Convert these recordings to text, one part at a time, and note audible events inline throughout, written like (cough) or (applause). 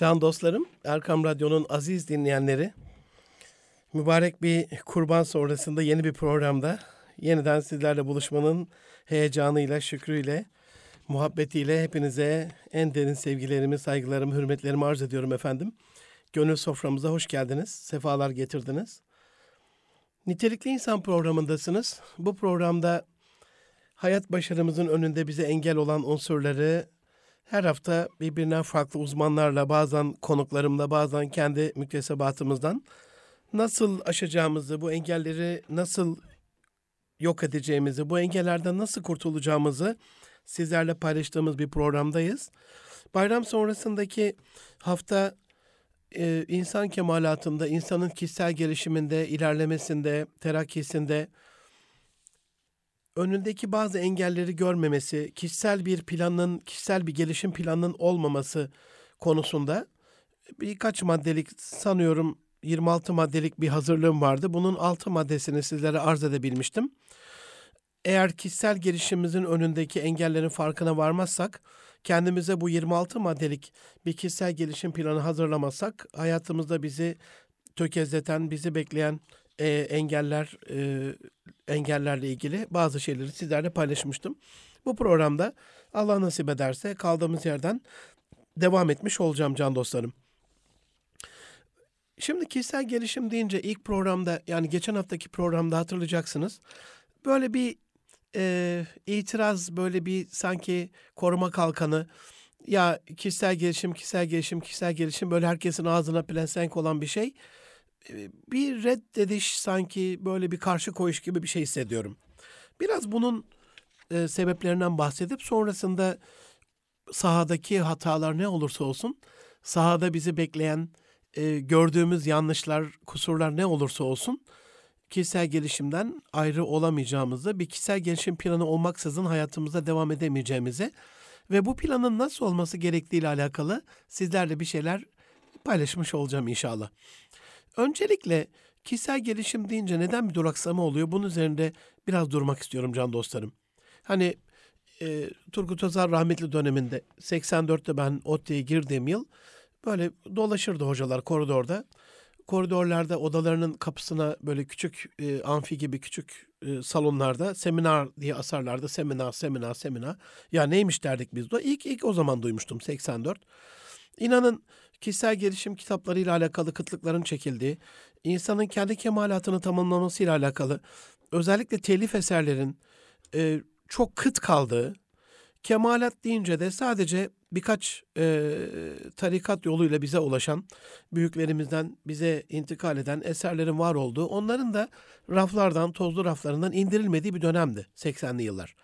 Can dostlarım, Erkam Radyo'nun aziz dinleyenleri, mübarek bir kurban sonrasında yeni bir programda yeniden sizlerle buluşmanın heyecanıyla, şükrüyle, muhabbetiyle hepinize en derin sevgilerimi, saygılarımı, hürmetlerimi arz ediyorum efendim. Gönül soframıza hoş geldiniz, sefalar getirdiniz. Nitelikli İnsan programındasınız. Bu programda hayat başarımızın önünde bize engel olan unsurları her hafta birbirinden farklı uzmanlarla, bazen konuklarımla, bazen kendi müktesebatımızdan nasıl aşacağımızı, bu engelleri nasıl yok edeceğimizi, bu engellerden nasıl kurtulacağımızı sizlerle paylaştığımız bir programdayız. Bayram sonrasındaki hafta e, insan kemalatında, insanın kişisel gelişiminde, ilerlemesinde, terakkisinde önündeki bazı engelleri görmemesi, kişisel bir planın, kişisel bir gelişim planının olmaması konusunda birkaç maddelik sanıyorum 26 maddelik bir hazırlığım vardı. Bunun 6 maddesini sizlere arz edebilmiştim. Eğer kişisel gelişimimizin önündeki engellerin farkına varmazsak, kendimize bu 26 maddelik bir kişisel gelişim planı hazırlamazsak, hayatımızda bizi tökezleten, bizi bekleyen e, engeller, e, engellerle ilgili bazı şeyleri sizlerle paylaşmıştım. Bu programda Allah nasip ederse kaldığımız yerden devam etmiş olacağım can dostlarım. Şimdi kişisel gelişim deyince ilk programda yani geçen haftaki programda hatırlayacaksınız. Böyle bir e, itiraz böyle bir sanki koruma kalkanı ya kişisel gelişim, kişisel gelişim, kişisel gelişim böyle herkesin ağzına plensenk olan bir şey. Bir reddediş sanki böyle bir karşı koyuş gibi bir şey hissediyorum. Biraz bunun e, sebeplerinden bahsedip sonrasında sahadaki hatalar ne olursa olsun sahada bizi bekleyen e, gördüğümüz yanlışlar, kusurlar ne olursa olsun kişisel gelişimden ayrı olamayacağımızı, bir kişisel gelişim planı olmaksızın hayatımıza devam edemeyeceğimizi ve bu planın nasıl olması gerektiği ile alakalı sizlerle bir şeyler paylaşmış olacağım inşallah. Öncelikle kişisel gelişim deyince neden bir duraksama oluyor? Bunun üzerinde biraz durmak istiyorum can dostlarım. Hani e, Turgut Özal rahmetli döneminde 84'te ben ODTÜ'ye girdiğim yıl böyle dolaşırdı hocalar koridorda. Koridorlarda odalarının kapısına böyle küçük e, amfi gibi küçük e, salonlarda seminer diye asarlardı. Seminer, seminer, seminer. Ya neymiş derdik biz de. İlk, ilk o zaman duymuştum 84. İnanın kişisel gelişim kitaplarıyla alakalı kıtlıkların çekildiği, insanın kendi kemalatını tamamlamasıyla alakalı özellikle telif eserlerin e, çok kıt kaldığı, kemalat deyince de sadece birkaç e, tarikat yoluyla bize ulaşan, büyüklerimizden bize intikal eden eserlerin var olduğu, onların da raflardan, tozlu raflarından indirilmediği bir dönemdi 80'li yıllar.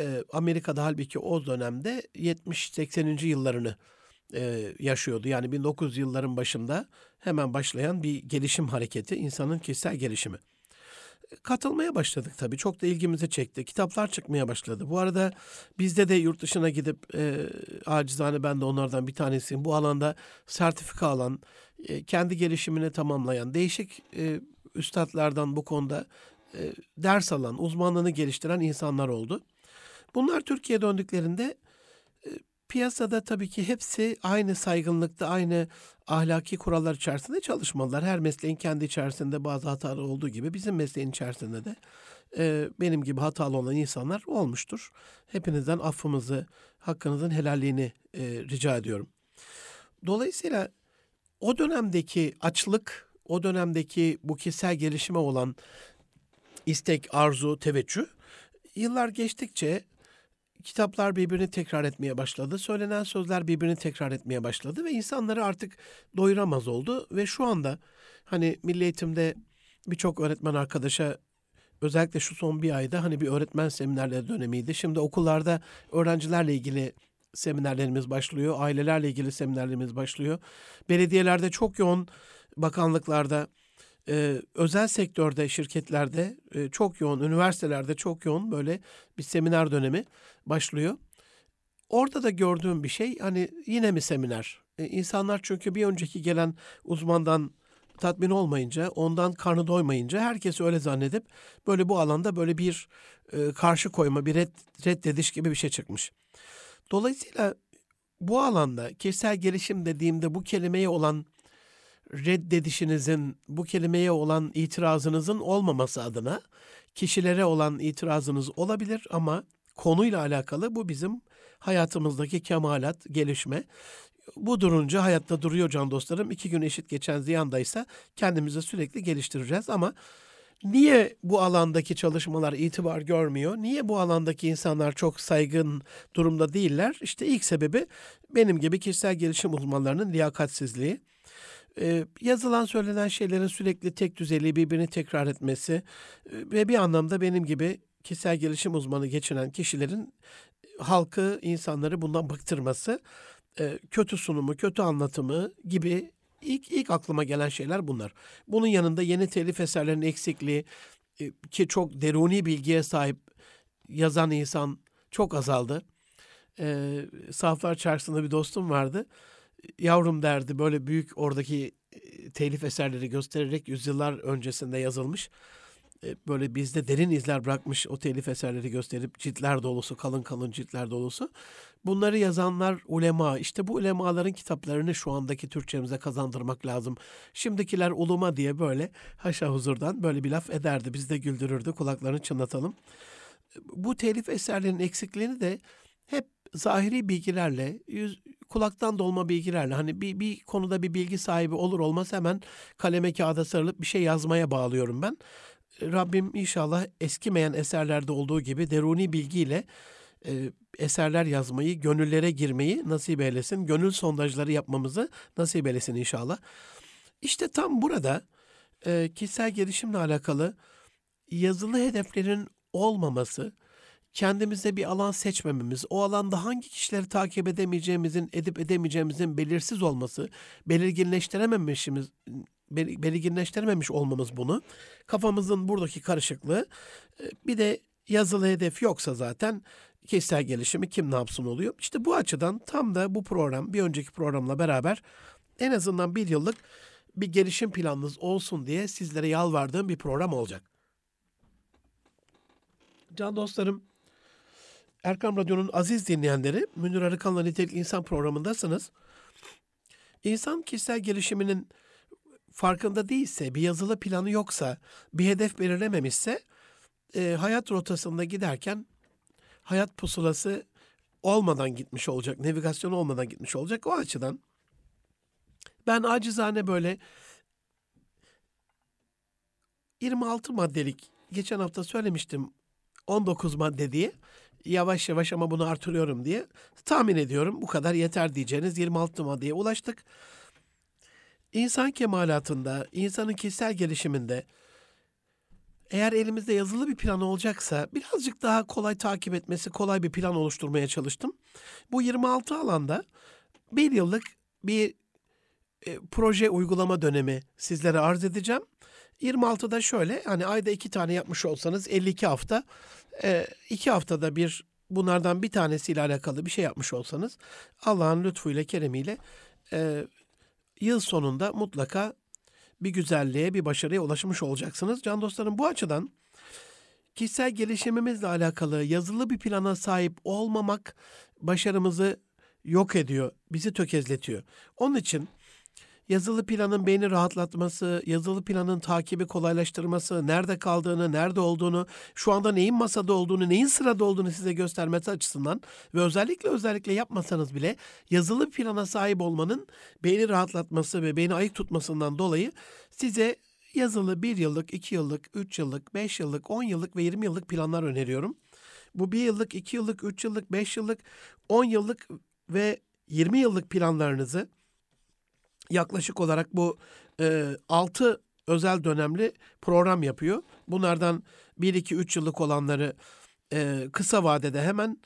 E, Amerika'da halbuki o dönemde 70-80. yıllarını e, yaşıyordu. Yani 1900 yılların başında hemen başlayan bir gelişim hareketi, insanın kişisel gelişimi. Katılmaya başladık tabii. Çok da ilgimizi çekti. Kitaplar çıkmaya başladı. Bu arada bizde de yurt dışına gidip e, acizane ben de onlardan bir tanesiyim. Bu alanda sertifika alan, e, kendi gelişimini tamamlayan, değişik e, üstadlardan bu konuda e, ders alan, uzmanlığını geliştiren insanlar oldu. Bunlar Türkiye'ye döndüklerinde piyasada tabii ki hepsi aynı saygınlıkta, aynı ahlaki kurallar içerisinde çalışmalılar. Her mesleğin kendi içerisinde bazı hatalar olduğu gibi bizim mesleğin içerisinde de e, benim gibi hatalı olan insanlar olmuştur. Hepinizden affımızı, hakkınızın helalliğini e, rica ediyorum. Dolayısıyla o dönemdeki açlık, o dönemdeki bu kişisel gelişime olan istek, arzu, teveccüh yıllar geçtikçe kitaplar birbirini tekrar etmeye başladı. Söylenen sözler birbirini tekrar etmeye başladı ve insanları artık doyuramaz oldu ve şu anda hani milli eğitimde birçok öğretmen arkadaşa özellikle şu son bir ayda hani bir öğretmen seminerleri dönemiydi. Şimdi okullarda öğrencilerle ilgili seminerlerimiz başlıyor. Ailelerle ilgili seminerlerimiz başlıyor. Belediyelerde çok yoğun bakanlıklarda e, özel sektörde, şirketlerde e, çok yoğun, üniversitelerde çok yoğun böyle bir seminer dönemi başlıyor. Orada da gördüğüm bir şey hani yine mi seminer? E, insanlar çünkü bir önceki gelen uzmandan tatmin olmayınca, ondan karnı doymayınca herkes öyle zannedip böyle bu alanda böyle bir e, karşı koyma, bir red, reddediş gibi bir şey çıkmış. Dolayısıyla bu alanda kişisel gelişim dediğimde bu kelimeye olan reddedişinizin, bu kelimeye olan itirazınızın olmaması adına kişilere olan itirazınız olabilir ama konuyla alakalı bu bizim hayatımızdaki kemalat, gelişme. Bu durunca hayatta duruyor can dostlarım. İki gün eşit geçen ziyandaysa kendimizi sürekli geliştireceğiz ama Niye bu alandaki çalışmalar itibar görmüyor? Niye bu alandaki insanlar çok saygın durumda değiller? İşte ilk sebebi benim gibi kişisel gelişim uzmanlarının liyakatsizliği. Ee, yazılan söylenen şeylerin sürekli tek düzeli birbirini tekrar etmesi e, ve bir anlamda benim gibi kişisel gelişim uzmanı geçinen kişilerin halkı, insanları bundan bıktırması, e, kötü sunumu, kötü anlatımı gibi İlk, ilk aklıma gelen şeyler bunlar. Bunun yanında yeni telif eserlerin eksikliği e, ki çok deruni bilgiye sahip yazan insan çok azaldı. E, Saflar Çarşısı'nda bir dostum vardı. Yavrum derdi böyle büyük oradaki e, telif eserleri göstererek yüzyıllar öncesinde yazılmış. E, böyle bizde derin izler bırakmış o telif eserleri gösterip ciltler dolusu, kalın kalın ciltler dolusu. Bunları yazanlar ulema. İşte bu ulemaların kitaplarını şu andaki Türkçemize kazandırmak lazım. Şimdikiler uluma diye böyle haşa huzurdan böyle bir laf ederdi. Biz de güldürürdü. Kulaklarını çınlatalım. Bu telif eserlerinin eksikliğini de hep zahiri bilgilerle, yüz, kulaktan dolma bilgilerle hani bir, bir konuda bir bilgi sahibi olur olmaz hemen kaleme kağıda sarılıp bir şey yazmaya bağlıyorum ben. Rabbim inşallah eskimeyen eserlerde olduğu gibi deruni bilgiyle e, eserler yazmayı, gönüllere girmeyi nasip eylesin. Gönül sondajları yapmamızı nasip eylesin inşallah. İşte tam burada e, kişisel gelişimle alakalı yazılı hedeflerin olmaması, kendimize bir alan seçmememiz, o alanda hangi kişileri takip edemeyeceğimizin, edip edemeyeceğimizin belirsiz olması, belirginleştirememişimiz, belirginleştirememiş olmamız bunu. Kafamızın buradaki karışıklığı. E, bir de yazılı hedef yoksa zaten kişisel gelişimi kim ne yapsın oluyor. İşte bu açıdan tam da bu program bir önceki programla beraber en azından bir yıllık bir gelişim planınız olsun diye sizlere yalvardığım bir program olacak. Can dostlarım, Erkam Radyo'nun aziz dinleyenleri, Münir Arıkan'la Nitelik İnsan programındasınız. İnsan kişisel gelişiminin farkında değilse, bir yazılı planı yoksa, bir hedef belirlememişse, e, hayat rotasında giderken hayat pusulası olmadan gitmiş olacak, navigasyon olmadan gitmiş olacak. O açıdan ben acizane böyle 26 maddelik geçen hafta söylemiştim 19 madde diye yavaş yavaş ama bunu artırıyorum diye tahmin ediyorum bu kadar yeter diyeceğiniz 26 maddeye ulaştık. İnsan kemalatında, insanın kişisel gelişiminde eğer elimizde yazılı bir plan olacaksa birazcık daha kolay takip etmesi, kolay bir plan oluşturmaya çalıştım. Bu 26 alanda bir yıllık bir e, proje uygulama dönemi sizlere arz edeceğim. 26'da şöyle hani ayda iki tane yapmış olsanız 52 hafta, e, iki haftada bir bunlardan bir tanesiyle alakalı bir şey yapmış olsanız Allah'ın lütfuyla, keremiyle e, yıl sonunda mutlaka bir güzelliğe, bir başarıya ulaşmış olacaksınız. Can dostlarım bu açıdan kişisel gelişimimizle alakalı yazılı bir plana sahip olmamak başarımızı yok ediyor, bizi tökezletiyor. Onun için yazılı planın beyni rahatlatması, yazılı planın takibi kolaylaştırması, nerede kaldığını, nerede olduğunu, şu anda neyin masada olduğunu, neyin sırada olduğunu size göstermesi açısından ve özellikle özellikle yapmasanız bile yazılı plana sahip olmanın beyni rahatlatması ve beyni ayık tutmasından dolayı size yazılı bir yıllık, iki yıllık, üç yıllık, beş yıllık, on yıllık ve yirmi yıllık planlar öneriyorum. Bu bir yıllık, iki yıllık, üç yıllık, beş yıllık, on yıllık ve 20 yıllık planlarınızı yaklaşık olarak bu e, 6 özel dönemli program yapıyor. Bunlardan 1 2 3 yıllık olanları e, kısa vadede hemen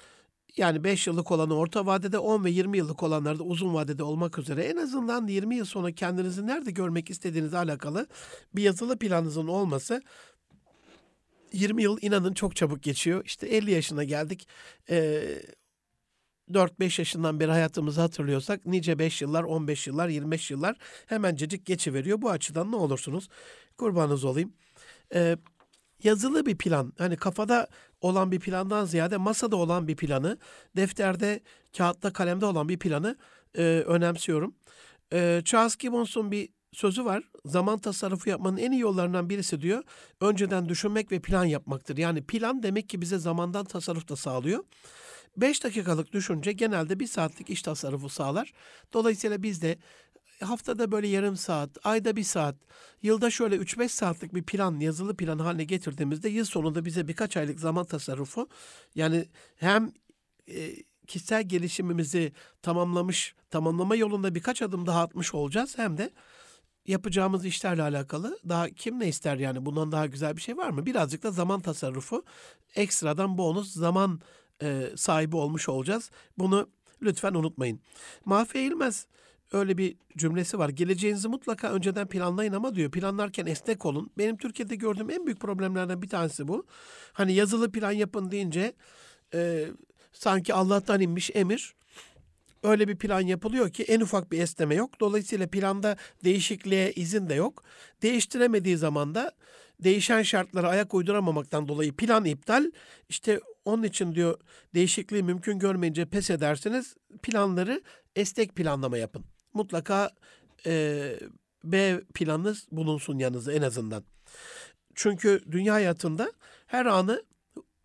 yani 5 yıllık olanı orta vadede 10 ve 20 yıllık olanları da uzun vadede olmak üzere en azından 20 yıl sonra kendinizi nerede görmek istediğinizle alakalı bir yazılı planınızın olması 20 yıl inanın çok çabuk geçiyor. İşte 50 yaşına geldik. Ee, 4-5 yaşından beri hayatımızı hatırlıyorsak nice 5 yıllar, 15 yıllar, 25 yıllar hemencecik geçiveriyor. Bu açıdan ne olursunuz kurbanınız olayım. Ee, yazılı bir plan, hani kafada olan bir plandan ziyade masada olan bir planı, defterde, kağıtta, kalemde olan bir planı e, önemsiyorum. E, Charles Gibbons'un bir sözü var. Zaman tasarrufu yapmanın en iyi yollarından birisi diyor. Önceden düşünmek ve plan yapmaktır. Yani plan demek ki bize zamandan tasarruf da sağlıyor. 5 dakikalık düşünce genelde bir saatlik iş tasarrufu sağlar. Dolayısıyla biz de haftada böyle yarım saat, ayda bir saat, yılda şöyle 3-5 saatlik bir plan, yazılı plan haline getirdiğimizde yıl sonunda bize birkaç aylık zaman tasarrufu yani hem e, kişisel gelişimimizi tamamlamış, tamamlama yolunda birkaç adım daha atmış olacağız hem de yapacağımız işlerle alakalı daha kim ne ister yani bundan daha güzel bir şey var mı? Birazcık da zaman tasarrufu, ekstradan bonus zaman e, sahibi olmuş olacağız. Bunu lütfen unutmayın. Mahfi Eğilmez öyle bir cümlesi var. Geleceğinizi mutlaka önceden planlayın ama diyor planlarken esnek olun. Benim Türkiye'de gördüğüm en büyük problemlerden bir tanesi bu. Hani yazılı plan yapın deyince e, sanki Allah'tan inmiş emir. Öyle bir plan yapılıyor ki en ufak bir esneme yok. Dolayısıyla planda değişikliğe izin de yok. Değiştiremediği zaman da değişen şartlara ayak uyduramamaktan dolayı plan iptal. İşte onun için diyor değişikliği mümkün görmeyince pes edersiniz. Planları esnek planlama yapın. Mutlaka e, B planınız bulunsun yanınızda en azından. Çünkü dünya hayatında her anı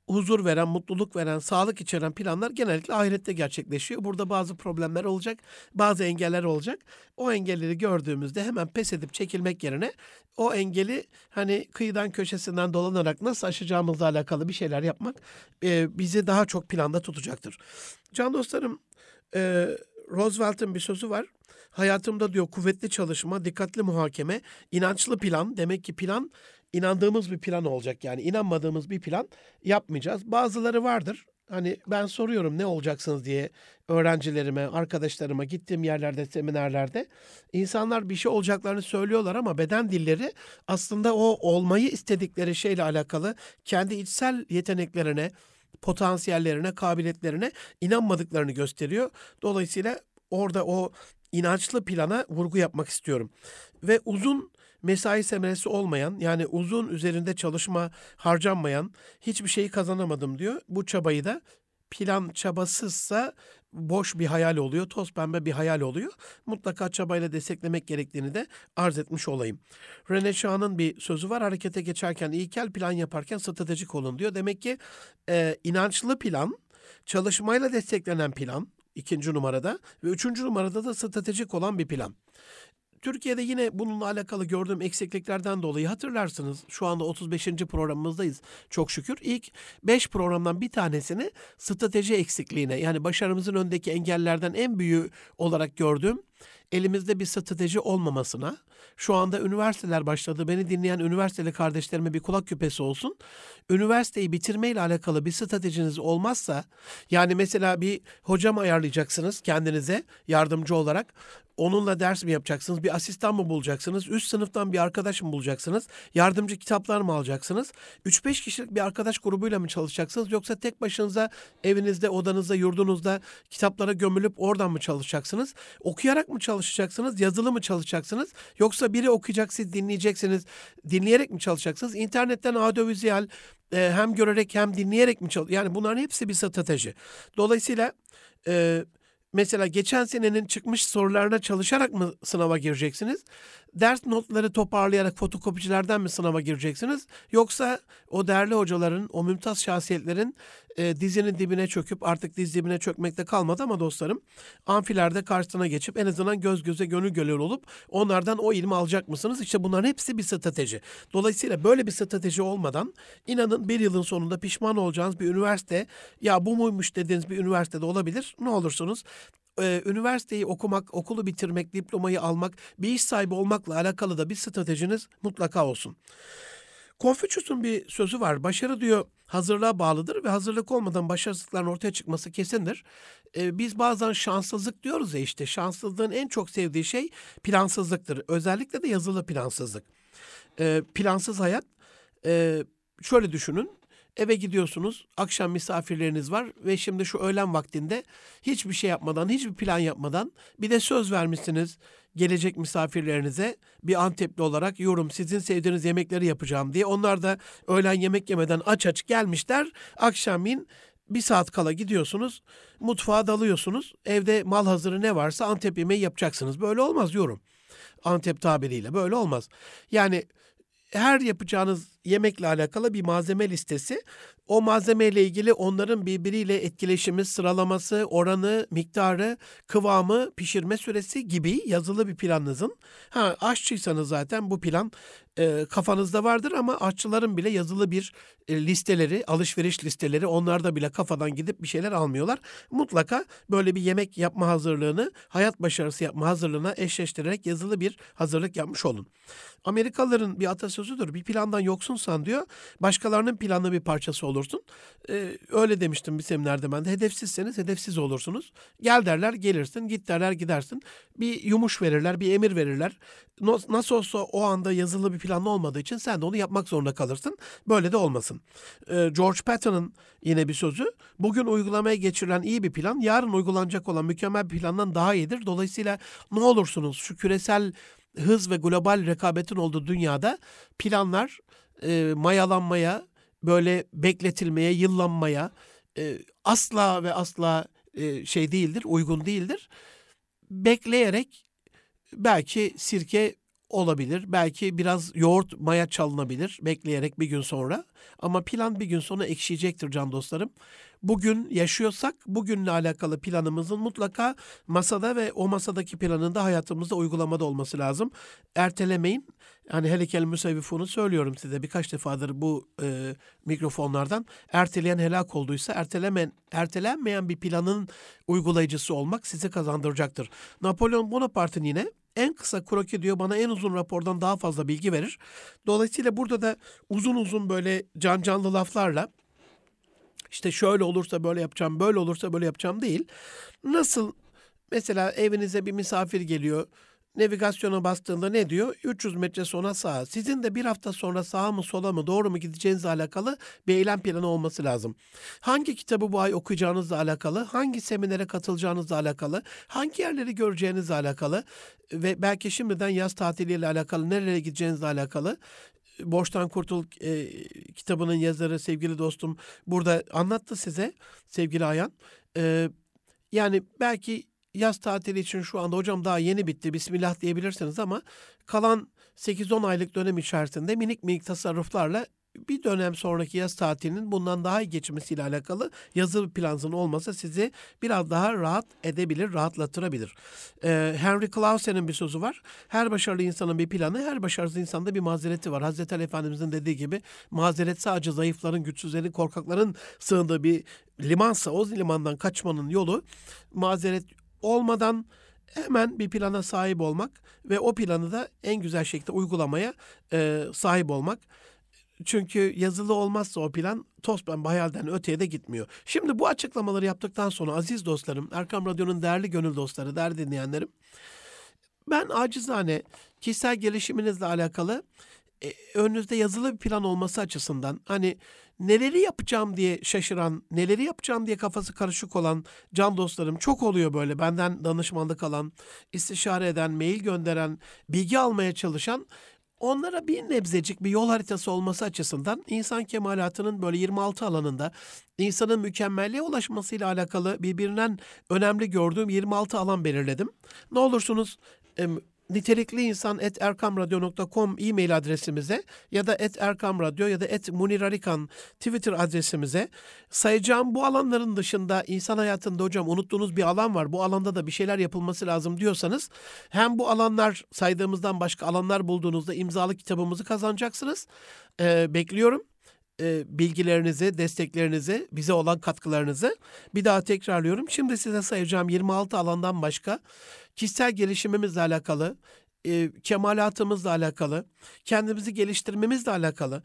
huzur veren, mutluluk veren, sağlık içeren planlar genellikle ahirette gerçekleşiyor. Burada bazı problemler olacak, bazı engeller olacak. O engelleri gördüğümüzde hemen pes edip çekilmek yerine o engeli hani kıyıdan köşesinden dolanarak nasıl aşacağımızla alakalı bir şeyler yapmak e, bizi daha çok planda tutacaktır. Can dostlarım, e, Roosevelt'in bir sözü var. Hayatımda diyor kuvvetli çalışma, dikkatli muhakeme, inançlı plan. Demek ki plan inandığımız bir plan olacak yani inanmadığımız bir plan yapmayacağız. Bazıları vardır. Hani ben soruyorum ne olacaksınız diye öğrencilerime, arkadaşlarıma gittiğim yerlerde, seminerlerde insanlar bir şey olacaklarını söylüyorlar ama beden dilleri aslında o olmayı istedikleri şeyle alakalı kendi içsel yeteneklerine, potansiyellerine, kabiliyetlerine inanmadıklarını gösteriyor. Dolayısıyla orada o inançlı plana vurgu yapmak istiyorum. Ve uzun mesai semeresi olmayan yani uzun üzerinde çalışma harcanmayan hiçbir şeyi kazanamadım diyor. Bu çabayı da plan çabasızsa boş bir hayal oluyor, toz pembe bir hayal oluyor. Mutlaka çabayla desteklemek gerektiğini de arz etmiş olayım. Rene Shah'ın bir sözü var. Harekete geçerken ilkel plan yaparken stratejik olun diyor. Demek ki e, inançlı plan, çalışmayla desteklenen plan ikinci numarada ve üçüncü numarada da stratejik olan bir plan. Türkiye'de yine bununla alakalı gördüğüm eksikliklerden dolayı hatırlarsınız şu anda 35. programımızdayız çok şükür. İlk 5 programdan bir tanesini strateji eksikliğine yani başarımızın öndeki engellerden en büyüğü olarak gördüğüm elimizde bir strateji olmamasına, şu anda üniversiteler başladı. Beni dinleyen üniversiteli kardeşlerime bir kulak küpesi olsun. Üniversiteyi bitirmeyle alakalı bir stratejiniz olmazsa, yani mesela bir hocam ayarlayacaksınız kendinize yardımcı olarak. Onunla ders mi yapacaksınız? Bir asistan mı bulacaksınız? Üst sınıftan bir arkadaş mı bulacaksınız? Yardımcı kitaplar mı alacaksınız? 3-5 kişilik bir arkadaş grubuyla mı çalışacaksınız? Yoksa tek başınıza evinizde, odanızda, yurdunuzda kitaplara gömülüp oradan mı çalışacaksınız? Okuyarak mı çalışacaksınız? Yazılı mı çalışacaksınız? Yoksa biri okuyacak, siz dinleyeceksiniz. Dinleyerek mi çalışacaksınız? İnternetten audiovizüel e, hem görerek hem dinleyerek mi çalışacaksınız? Yani bunların hepsi bir strateji. Dolayısıyla... E, Mesela geçen senenin çıkmış sorularına çalışarak mı sınava gireceksiniz? Ders notları toparlayarak fotokopicilerden mi sınava gireceksiniz? Yoksa o değerli hocaların, o mümtaz şahsiyetlerin e, dizinin dibine çöküp artık diz dibine çökmekte kalmadı ama dostlarım amfilerde karşısına geçip en azından göz göze gönül gönül olup onlardan o ilmi alacak mısınız? İşte bunların hepsi bir strateji. Dolayısıyla böyle bir strateji olmadan inanın bir yılın sonunda pişman olacağınız bir üniversite ya bu muymuş dediğiniz bir üniversitede olabilir. Ne olursunuz e, üniversiteyi okumak, okulu bitirmek, diplomayı almak, bir iş sahibi olmakla alakalı da bir stratejiniz mutlaka olsun. Konfüçyüs'ün bir sözü var. Başarı diyor hazırlığa bağlıdır ve hazırlık olmadan başarısızlıkların ortaya çıkması kesindir. Ee, biz bazen şanssızlık diyoruz ya işte şanssızlığın en çok sevdiği şey plansızlıktır. Özellikle de yazılı plansızlık. Ee, plansız hayat e, şöyle düşünün Eve gidiyorsunuz, akşam misafirleriniz var ve şimdi şu öğlen vaktinde hiçbir şey yapmadan, hiçbir plan yapmadan bir de söz vermişsiniz gelecek misafirlerinize bir Antepli olarak yorum sizin sevdiğiniz yemekleri yapacağım diye. Onlar da öğlen yemek yemeden aç aç gelmişler. Akşamleyin bir saat kala gidiyorsunuz, mutfağa dalıyorsunuz. Evde mal hazırı ne varsa Antep yemeği yapacaksınız. Böyle olmaz yorum. Antep tabiriyle böyle olmaz. Yani her yapacağınız yemekle alakalı bir malzeme listesi. O malzemeyle ilgili onların birbiriyle etkileşimi, sıralaması, oranı, miktarı, kıvamı, pişirme süresi gibi yazılı bir planınızın. Ha aşçıysanız zaten bu plan e, kafanızda vardır ama aşçıların bile yazılı bir e, listeleri, alışveriş listeleri onlarda bile kafadan gidip bir şeyler almıyorlar. Mutlaka böyle bir yemek yapma hazırlığını, hayat başarısı yapma hazırlığına eşleştirerek yazılı bir hazırlık yapmış olun. Amerikalıların bir atasözüdür. Bir plandan yoksunsan diyor, başkalarının planlı bir parçası olursun. Ee, öyle demiştim bir seminerde ben de. Hedefsizseniz hedefsiz olursunuz. Gel derler gelirsin, git derler gidersin. Bir yumuş verirler, bir emir verirler. Nasıl olsa o anda yazılı bir planlı olmadığı için sen de onu yapmak zorunda kalırsın. Böyle de olmasın. Ee, George Patton'ın yine bir sözü. Bugün uygulamaya geçirilen iyi bir plan, yarın uygulanacak olan mükemmel bir plandan daha iyidir. Dolayısıyla ne olursunuz şu küresel hız ve global rekabetin olduğu dünyada planlar e, mayalanmaya, böyle bekletilmeye, yıllanmaya e, asla ve asla e, şey değildir, uygun değildir. Bekleyerek belki sirke olabilir. Belki biraz yoğurt maya çalınabilir bekleyerek bir gün sonra. Ama plan bir gün sonra ekşiyecektir can dostlarım. Bugün yaşıyorsak bugünle alakalı planımızın mutlaka masada ve o masadaki planın da hayatımızda uygulamada olması lazım. Ertelemeyin. Yani helikel müsevvifunu söylüyorum size birkaç defadır bu e, mikrofonlardan. Erteleyen helak olduysa ertelemen, ertelenmeyen bir planın uygulayıcısı olmak size kazandıracaktır. Napolyon Bonaparte'ın yine en kısa kroki diyor bana en uzun rapordan daha fazla bilgi verir. Dolayısıyla burada da uzun uzun böyle can canlı laflarla işte şöyle olursa böyle yapacağım, böyle olursa böyle yapacağım değil. Nasıl mesela evinize bir misafir geliyor navigasyona bastığında ne diyor? 300 metre sonra sağa. Sizin de bir hafta sonra sağa mı sola mı doğru mu gideceğinizle alakalı bir eylem planı olması lazım. Hangi kitabı bu ay okuyacağınızla alakalı, hangi seminere katılacağınızla alakalı, hangi yerleri göreceğinizle alakalı ve belki şimdiden yaz tatiliyle alakalı, nereye gideceğinizle alakalı Borçtan Kurtul e, kitabının yazarı sevgili dostum burada anlattı size sevgili Ayan. E, yani belki yaz tatili için şu anda hocam daha yeni bitti bismillah diyebilirsiniz ama kalan 8-10 aylık dönem içerisinde minik minik tasarruflarla bir dönem sonraki yaz tatilinin bundan daha iyi geçmesiyle alakalı yazılı planınızın olması sizi biraz daha rahat edebilir, rahatlatırabilir. Ee, Henry Clausen'in bir sözü var. Her başarılı insanın bir planı, her başarısız insanda bir mazereti var. Hazreti Ali Efendimizin dediği gibi mazeret sadece zayıfların, güçsüzlerin, korkakların sığındığı bir limansa o limandan kaçmanın yolu mazeret olmadan hemen bir plana sahip olmak ve o planı da en güzel şekilde uygulamaya e, sahip olmak. Çünkü yazılı olmazsa o plan pembe hayalden öteye de gitmiyor. Şimdi bu açıklamaları yaptıktan sonra aziz dostlarım, Erkam Radyo'nun değerli gönül dostları, değerli dinleyenlerim. Ben acizane kişisel gelişiminizle alakalı e, önünüzde yazılı bir plan olması açısından hani neleri yapacağım diye şaşıran, neleri yapacağım diye kafası karışık olan can dostlarım çok oluyor böyle. Benden danışmanlık alan, istişare eden, mail gönderen, bilgi almaya çalışan onlara bir nebzecik bir yol haritası olması açısından insan kemalatının böyle 26 alanında insanın mükemmelliğe ulaşmasıyla alakalı birbirinden önemli gördüğüm 26 alan belirledim. Ne olursunuz nitelikli insan et erkamradyo.com e-mail adresimize ya da et erkamradyo ya da et munirarikan Twitter adresimize sayacağım bu alanların dışında insan hayatında hocam unuttuğunuz bir alan var. Bu alanda da bir şeyler yapılması lazım diyorsanız hem bu alanlar saydığımızdan başka alanlar bulduğunuzda imzalı kitabımızı kazanacaksınız. Ee, bekliyorum e, bilgilerinizi, desteklerinizi, bize olan katkılarınızı bir daha tekrarlıyorum. Şimdi size sayacağım 26 alandan başka kişisel gelişimimizle alakalı, e, kemalatımızla alakalı, kendimizi geliştirmemizle alakalı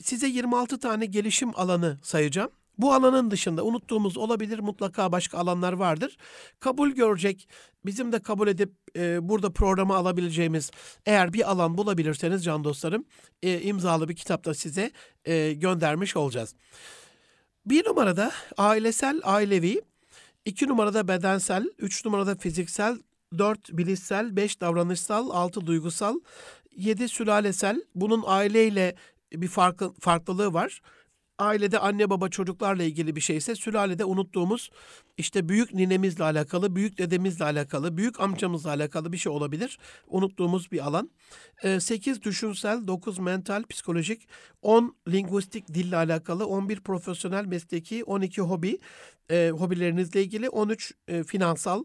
size 26 tane gelişim alanı sayacağım. Bu alanın dışında unuttuğumuz olabilir mutlaka başka alanlar vardır. Kabul görecek bizim de kabul edip e, burada programı alabileceğimiz eğer bir alan bulabilirseniz can dostlarım e, imzalı bir kitapta size e, göndermiş olacağız. Bir numarada ailesel ailevi, iki numarada bedensel, üç numarada fiziksel, dört bilişsel, beş davranışsal, altı duygusal, yedi sülalesel. Bunun aileyle bir farklı, farklılığı var ailede anne baba çocuklarla ilgili bir şeyse sülalede unuttuğumuz işte büyük ninemizle alakalı, büyük dedemizle alakalı, büyük amcamızla alakalı bir şey olabilir. Unuttuğumuz bir alan. 8 düşünsel, 9 mental, psikolojik, 10 linguistik dille alakalı, 11 profesyonel mesleki, 12 hobi, e, hobilerinizle ilgili, 13 e, finansal,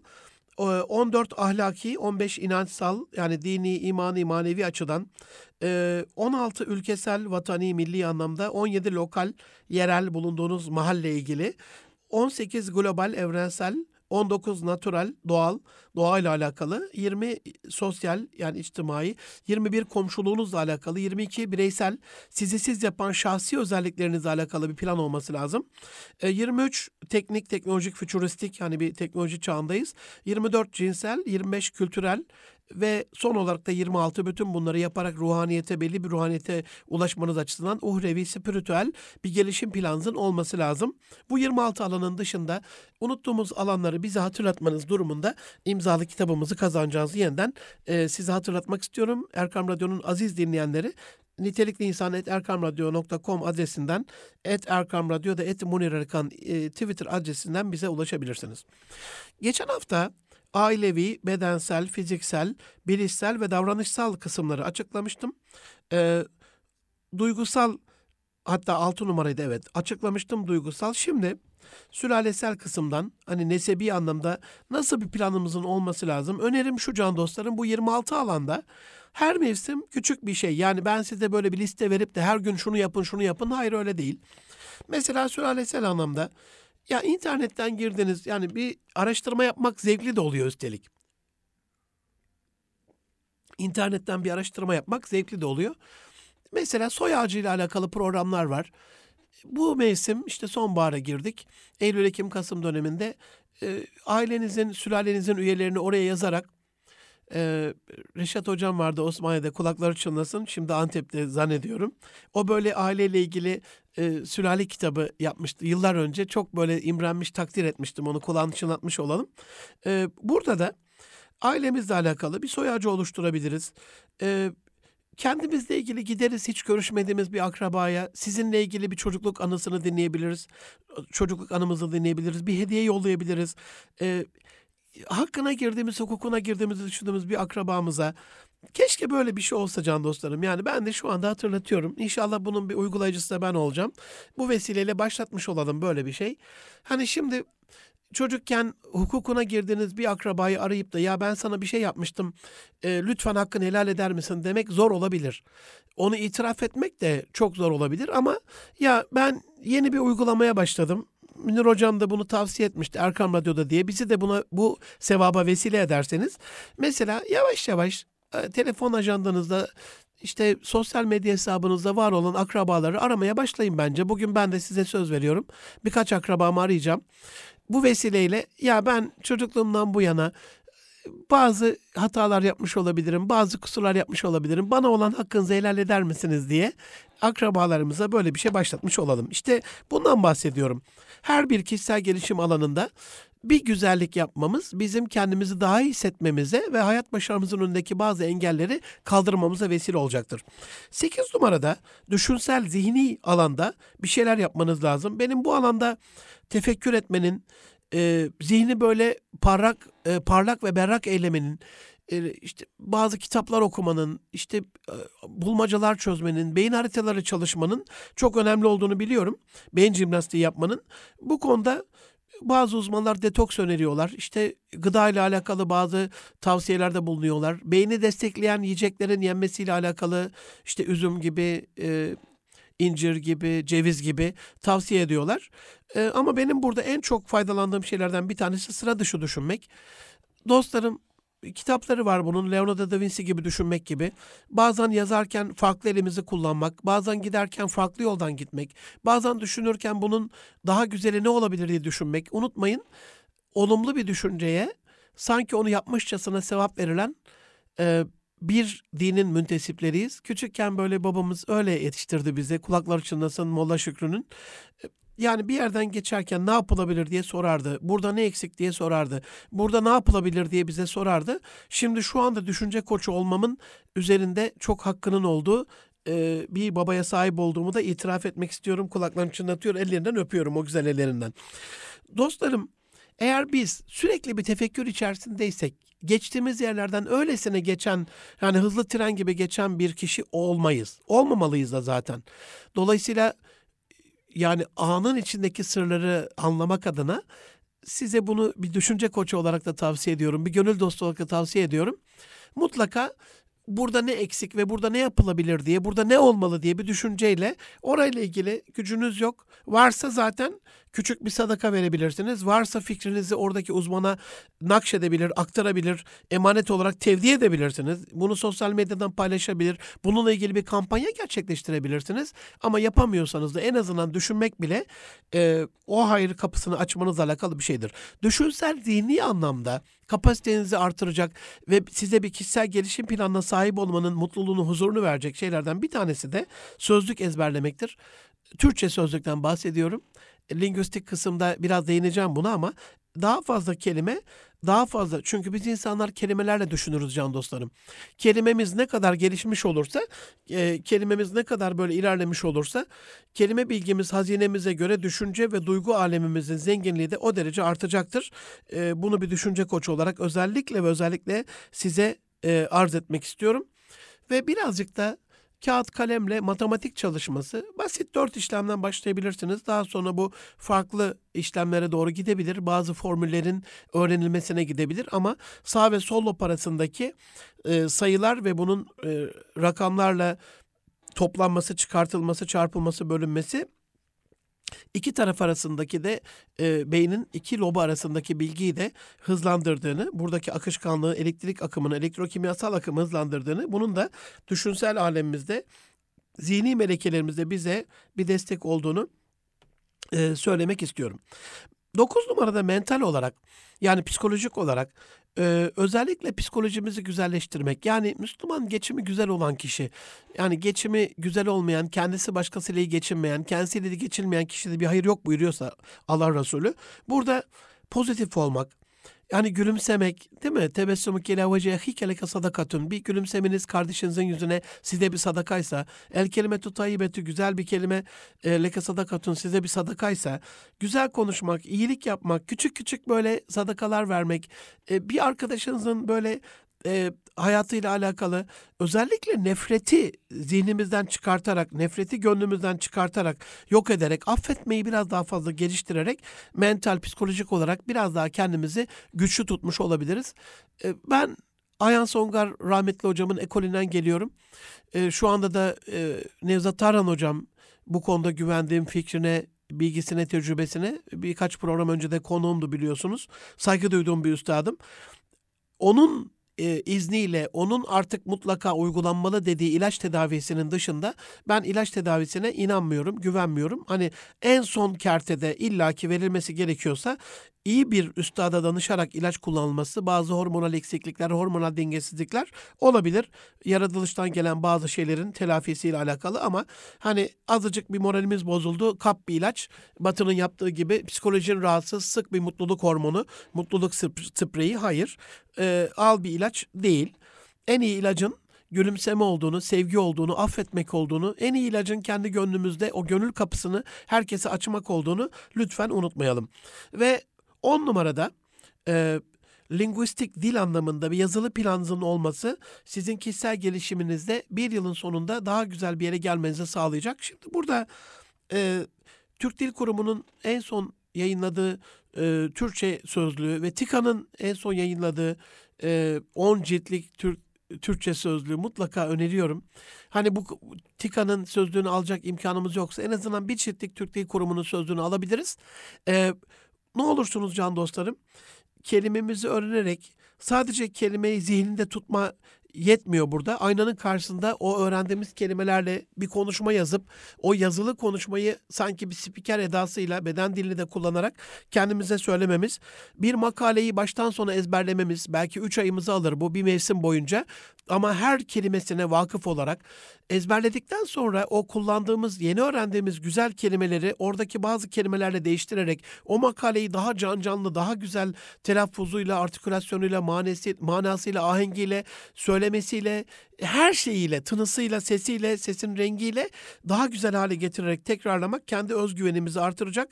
14 ahlaki, 15 inançsal yani dini, imani, manevi açıdan, 16 ülkesel, vatani, milli anlamda, 17 lokal, yerel bulunduğunuz mahalle ilgili, 18 global, evrensel, 19 natural, doğal, doğayla alakalı, 20 sosyal yani içtimai, 21 komşuluğunuzla alakalı, 22 bireysel, sizi siz yapan şahsi özelliklerinizle alakalı bir plan olması lazım. 23 e, teknik, teknolojik, fütüristik yani bir teknoloji çağındayız. 24 cinsel, 25 kültürel, ve son olarak da 26 bütün bunları yaparak ruhaniyete belli bir ruhaniyete ulaşmanız açısından uhrevi, spiritüel bir gelişim planınızın olması lazım. Bu 26 alanın dışında unuttuğumuz alanları bize hatırlatmanız durumunda imzalı kitabımızı kazanacağınızı yeniden e, size hatırlatmak istiyorum. Erkam Radyo'nun aziz dinleyenleri nitelikli insan et erkamradyo.com adresinden et Erkam Radyo da et Munir Erkan e, Twitter adresinden bize ulaşabilirsiniz. Geçen hafta ailevi, bedensel, fiziksel, bilişsel ve davranışsal kısımları açıklamıştım. Ee, duygusal hatta altı numaraydı evet açıklamıştım duygusal. Şimdi sülalesel kısımdan hani nesebi anlamda nasıl bir planımızın olması lazım? Önerim şu can dostlarım bu 26 alanda her mevsim küçük bir şey. Yani ben size böyle bir liste verip de her gün şunu yapın şunu yapın hayır öyle değil. Mesela sülalesel anlamda ya internetten girdiniz yani bir araştırma yapmak zevkli de oluyor üstelik. İnternetten bir araştırma yapmak zevkli de oluyor. Mesela soy ağacı ile alakalı programlar var. Bu mevsim işte sonbahara girdik. Eylül, Ekim, Kasım döneminde e, ailenizin, sülalenizin üyelerini oraya yazarak e, Reşat Hocam vardı Osmaniye'de kulakları çınlasın. Şimdi Antep'te zannediyorum. O böyle aileyle ilgili e, sülale kitabı yapmıştı yıllar önce. Çok böyle imrenmiş, takdir etmiştim onu kulağını çınlatmış olalım. E, burada da ailemizle alakalı bir soy ağacı oluşturabiliriz. E, kendimizle ilgili gideriz hiç görüşmediğimiz bir akrabaya, sizinle ilgili bir çocukluk anısını dinleyebiliriz. Çocukluk anımızı dinleyebiliriz. Bir hediye yollayabiliriz. Ee, hakkına girdiğimiz, hukukuna girdiğimizi düşündüğümüz bir akrabamıza keşke böyle bir şey olsa can dostlarım. Yani ben de şu anda hatırlatıyorum. İnşallah bunun bir uygulayıcısı da ben olacağım. Bu vesileyle başlatmış olalım böyle bir şey. Hani şimdi çocukken hukukuna girdiğiniz bir akrabayı arayıp da ya ben sana bir şey yapmıştım e, lütfen hakkını helal eder misin demek zor olabilir. Onu itiraf etmek de çok zor olabilir ama ya ben yeni bir uygulamaya başladım. Münir Hocam da bunu tavsiye etmişti Erkam Radyo'da diye. Bizi de buna bu sevaba vesile ederseniz. Mesela yavaş yavaş e, telefon ajandanızda işte sosyal medya hesabınızda var olan akrabaları aramaya başlayın bence. Bugün ben de size söz veriyorum. Birkaç akrabamı arayacağım. Bu vesileyle ya ben çocukluğumdan bu yana bazı hatalar yapmış olabilirim, bazı kusurlar yapmış olabilirim. Bana olan hakkınızı helal eder misiniz diye akrabalarımıza böyle bir şey başlatmış olalım. İşte bundan bahsediyorum. Her bir kişisel gelişim alanında bir güzellik yapmamız bizim kendimizi daha iyi hissetmemize ve hayat başarımızın önündeki bazı engelleri kaldırmamıza vesile olacaktır. 8 numarada düşünsel zihni alanda bir şeyler yapmanız lazım. Benim bu alanda tefekkür etmenin, e, zihni böyle parlak e, parlak ve berrak eylemenin e, işte bazı kitaplar okumanın, işte e, bulmacalar çözmenin, beyin haritaları çalışmanın çok önemli olduğunu biliyorum. Beyin jimnastiği yapmanın. Bu konuda bazı uzmanlar detoks öneriyorlar. İşte gıda ile alakalı bazı tavsiyelerde bulunuyorlar. Beyni destekleyen yiyeceklerin yenmesiyle alakalı işte üzüm gibi, e, incir gibi, ceviz gibi tavsiye ediyorlar. E, ama benim burada en çok faydalandığım şeylerden bir tanesi sıra dışı düşünmek. Dostlarım kitapları var bunun. Leonardo da Vinci gibi düşünmek gibi. Bazen yazarken farklı elimizi kullanmak, bazen giderken farklı yoldan gitmek, bazen düşünürken bunun daha güzeli ne olabilir diye düşünmek. Unutmayın, olumlu bir düşünceye sanki onu yapmışçasına sevap verilen e, bir dinin müntesipleriyiz. Küçükken böyle babamız öyle yetiştirdi bizi. Kulaklar çınlasın Molla Şükrü'nün. Yani bir yerden geçerken ne yapılabilir diye sorardı. Burada ne eksik diye sorardı. Burada ne yapılabilir diye bize sorardı. Şimdi şu anda düşünce koçu olmamın üzerinde çok hakkının olduğu e, bir babaya sahip olduğumu da itiraf etmek istiyorum. Kulaklarını çınlatıyor, ellerinden öpüyorum o güzel ellerinden. Dostlarım eğer biz sürekli bir tefekkür içerisindeysek, geçtiğimiz yerlerden öylesine geçen, yani hızlı tren gibi geçen bir kişi olmayız. Olmamalıyız da zaten. Dolayısıyla yani anın içindeki sırları anlamak adına size bunu bir düşünce koçu olarak da tavsiye ediyorum. Bir gönül dostu olarak da tavsiye ediyorum. Mutlaka burada ne eksik ve burada ne yapılabilir diye, burada ne olmalı diye bir düşünceyle orayla ilgili gücünüz yok. Varsa zaten küçük bir sadaka verebilirsiniz. Varsa fikrinizi oradaki uzmana nakşedebilir, aktarabilir, emanet olarak tevdi edebilirsiniz. Bunu sosyal medyadan paylaşabilir. Bununla ilgili bir kampanya gerçekleştirebilirsiniz. Ama yapamıyorsanız da en azından düşünmek bile e, o hayır kapısını açmanızla alakalı bir şeydir. Düşünsel zihni anlamda kapasitenizi artıracak ve size bir kişisel gelişim planına sahip olmanın mutluluğunu, huzurunu verecek şeylerden bir tanesi de sözlük ezberlemektir. Türkçe sözlükten bahsediyorum. Lingüistik kısımda biraz değineceğim buna ama daha fazla kelime, daha fazla çünkü biz insanlar kelimelerle düşünürüz can dostlarım. Kelimemiz ne kadar gelişmiş olursa, e, kelimemiz ne kadar böyle ilerlemiş olursa, kelime bilgimiz hazinemize göre düşünce ve duygu alemimizin zenginliği de o derece artacaktır. E, bunu bir düşünce koçu olarak özellikle ve özellikle size e, arz etmek istiyorum. Ve birazcık da kağıt kalemle matematik çalışması basit dört işlemden başlayabilirsiniz. Daha sonra bu farklı işlemlere doğru gidebilir. Bazı formüllerin öğrenilmesine gidebilir ama sağ ve sol lob arasındaki e, sayılar ve bunun e, rakamlarla toplanması, çıkartılması, çarpılması, bölünmesi İki taraf arasındaki de e, beynin iki lobu arasındaki bilgiyi de hızlandırdığını, buradaki akışkanlığı, elektrik akımını, elektrokimyasal akımı hızlandırdığını, bunun da düşünsel alemimizde, zihni melekelerimizde bize bir destek olduğunu e, söylemek istiyorum. Dokuz numarada mental olarak yani psikolojik olarak ee, özellikle psikolojimizi güzelleştirmek. Yani Müslüman geçimi güzel olan kişi. Yani geçimi güzel olmayan, kendisi başkasıyla iyi geçinmeyen, kendisiyle de geçilmeyen kişide bir hayır yok buyuruyorsa Allah Resulü. Burada pozitif olmak, yani gülümsemek değil mi? Tebessümük ile vecehike leke sadakatun. Bir gülümsemeniz kardeşinizin yüzüne size bir sadakaysa, el kelimetu tayyibetü güzel bir kelime e, leke sadakatun size bir sadakaysa, güzel konuşmak, iyilik yapmak, küçük küçük böyle sadakalar vermek, e, bir arkadaşınızın böyle e, hayatıyla alakalı özellikle nefreti zihnimizden çıkartarak, nefreti gönlümüzden çıkartarak, yok ederek, affetmeyi biraz daha fazla geliştirerek mental, psikolojik olarak biraz daha kendimizi güçlü tutmuş olabiliriz. E, ben Ayhan Songar rahmetli hocamın ekolünden geliyorum. E, şu anda da e, Nevzat Tarhan hocam bu konuda güvendiğim fikrine, bilgisine, tecrübesine birkaç program önce de konuğumdu biliyorsunuz. Saygı duyduğum bir üstadım. Onun e, izniyle onun artık mutlaka uygulanmalı dediği ilaç tedavisinin dışında ben ilaç tedavisine inanmıyorum, güvenmiyorum. Hani en son kertede illaki verilmesi gerekiyorsa iyi bir üstada danışarak ilaç kullanılması, bazı hormonal eksiklikler, hormonal dengesizlikler olabilir. Yaratılıştan gelen bazı şeylerin telafisiyle alakalı ama hani azıcık bir moralimiz bozuldu, kap bir ilaç. Batı'nın yaptığı gibi psikolojinin rahatsız, sık bir mutluluk hormonu, mutluluk spreyi hayır. Ee, al bir ilaç değil. En iyi ilacın gülümseme olduğunu, sevgi olduğunu, affetmek olduğunu, en iyi ilacın kendi gönlümüzde o gönül kapısını herkese açmak olduğunu lütfen unutmayalım. Ve On numarada e, linguistik dil anlamında bir yazılı planınızın olması sizin kişisel gelişiminizde bir yılın sonunda daha güzel bir yere gelmenizi sağlayacak. Şimdi burada e, Türk Dil Kurumu'nun en son yayınladığı e, Türkçe sözlüğü ve TİKA'nın en son yayınladığı 10 e, ciltlik Türk Türkçe sözlüğü mutlaka öneriyorum. Hani bu TİKA'nın sözlüğünü alacak imkanımız yoksa en azından bir ciltlik Türk Dil Kurumu'nun sözlüğünü alabiliriz. Ee, ne olursunuz can dostlarım kelimemizi öğrenerek Sadece kelimeyi zihninde tutma yetmiyor burada. Aynanın karşısında o öğrendiğimiz kelimelerle bir konuşma yazıp o yazılı konuşmayı sanki bir spiker edasıyla beden dilini de kullanarak kendimize söylememiz, bir makaleyi baştan sona ezberlememiz belki 3 ayımızı alır bu bir mevsim boyunca ama her kelimesine vakıf olarak ezberledikten sonra o kullandığımız, yeni öğrendiğimiz güzel kelimeleri oradaki bazı kelimelerle değiştirerek o makaleyi daha can canlı, daha güzel telaffuzuyla, artikülasyonuyla, manesi, manasıyla, ahengiyle, söylemesiyle, her şeyiyle, tınısıyla, sesiyle, sesin rengiyle daha güzel hale getirerek tekrarlamak kendi özgüvenimizi artıracak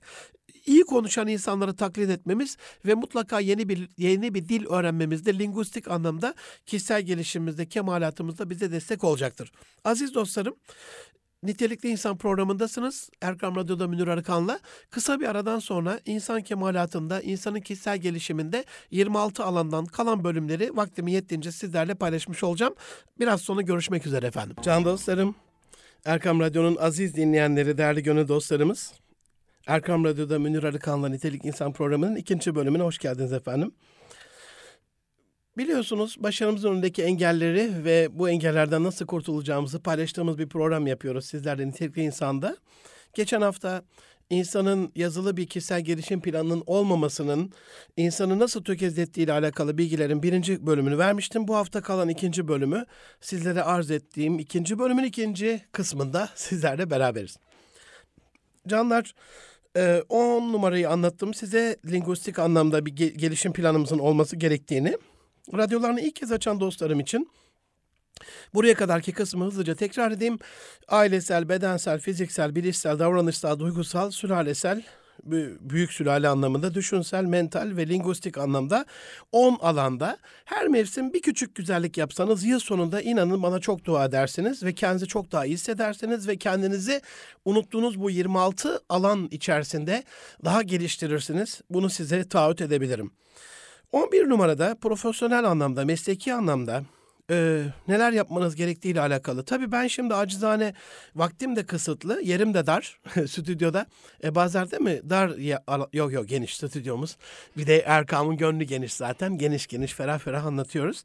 iyi konuşan insanları taklit etmemiz ve mutlaka yeni bir yeni bir dil öğrenmemizde lingüistik anlamda kişisel gelişimimizde, kemalatımızda bize destek olacaktır. Aziz dostlarım, Nitelikli İnsan programındasınız. Erkam Radyo'da Münir Arıkan'la. Kısa bir aradan sonra insan kemalatında, insanın kişisel gelişiminde 26 alandan kalan bölümleri vaktimi yettiğince sizlerle paylaşmış olacağım. Biraz sonra görüşmek üzere efendim. Can dostlarım, Erkam Radyo'nun aziz dinleyenleri, değerli gönül dostlarımız. Erkam Radyo'da Münir Arıkan'la Nitelik İnsan programının ikinci bölümüne hoş geldiniz efendim. Biliyorsunuz başarımızın önündeki engelleri ve bu engellerden nasıl kurtulacağımızı paylaştığımız bir program yapıyoruz sizlerle Nitelikli İnsan'da. Geçen hafta insanın yazılı bir kişisel gelişim planının olmamasının insanı nasıl tökezlettiği ile alakalı bilgilerin birinci bölümünü vermiştim. Bu hafta kalan ikinci bölümü sizlere arz ettiğim ikinci bölümün ikinci kısmında (laughs) sizlerle beraberiz. Canlar 10 ee, numarayı anlattım size lingüistik anlamda bir gelişim planımızın olması gerektiğini. Radyolarını ilk kez açan dostlarım için buraya kadarki kısmı hızlıca tekrar edeyim. Ailesel, bedensel, fiziksel, bilişsel, davranışsal, duygusal, sülalesel büyük sülale anlamında, düşünsel, mental ve lingüistik anlamda 10 alanda her mevsim bir küçük güzellik yapsanız yıl sonunda inanın bana çok dua edersiniz ve kendinizi çok daha iyi hissedersiniz ve kendinizi unuttuğunuz bu 26 alan içerisinde daha geliştirirsiniz. Bunu size taahhüt edebilirim. 11 numarada profesyonel anlamda, mesleki anlamda e, neler yapmanız gerektiğiyle alakalı. Tabii ben şimdi acizane vaktim de kısıtlı, yerim de dar (laughs) stüdyoda. E, değil mi? Dar ya, yok yok geniş stüdyomuz. Bir de Erkam'ın gönlü geniş zaten. Geniş geniş ferah ferah anlatıyoruz.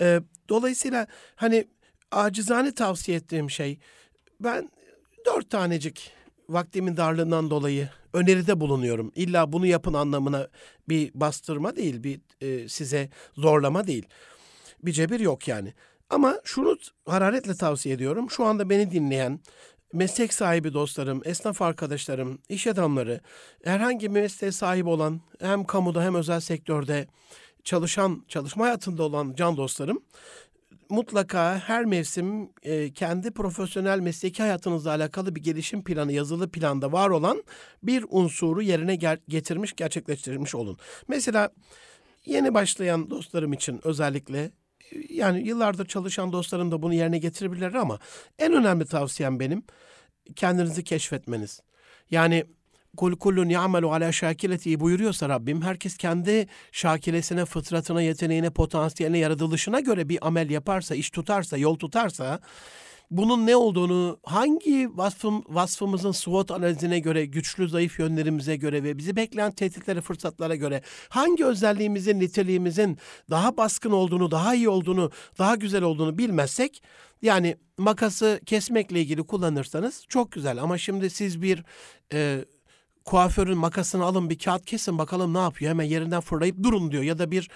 E, dolayısıyla hani acizane tavsiye ettiğim şey ben dört tanecik vaktimin darlığından dolayı öneride bulunuyorum. İlla bunu yapın anlamına bir bastırma değil, bir e, size zorlama değil bir cebir yok yani. Ama şunu hararetle tavsiye ediyorum. Şu anda beni dinleyen meslek sahibi dostlarım, esnaf arkadaşlarım, iş adamları, herhangi bir mesleğe sahip olan hem kamuda hem özel sektörde çalışan, çalışma hayatında olan can dostlarım mutlaka her mevsim e, kendi profesyonel mesleki hayatınızla alakalı bir gelişim planı, yazılı planda var olan bir unsuru yerine ger- getirmiş, gerçekleştirmiş olun. Mesela yeni başlayan dostlarım için özellikle yani yıllardır çalışan dostlarım da bunu yerine getirebilirler ama en önemli tavsiyem benim kendinizi keşfetmeniz. Yani kul kullun ya'melu ala şakileti buyuruyorsa Rabbim herkes kendi şakilesine, fıtratına, yeteneğine, potansiyeline, yaratılışına göre bir amel yaparsa, iş tutarsa, yol tutarsa bunun ne olduğunu hangi vasfım, vasfımızın SWOT analizine göre, güçlü zayıf yönlerimize göre ve bizi bekleyen tehditlere, fırsatlara göre hangi özelliğimizin, niteliğimizin daha baskın olduğunu, daha iyi olduğunu, daha güzel olduğunu bilmezsek yani makası kesmekle ilgili kullanırsanız çok güzel. Ama şimdi siz bir e, kuaförün makasını alın bir kağıt kesin bakalım ne yapıyor. Hemen yerinden fırlayıp durun diyor. Ya da bir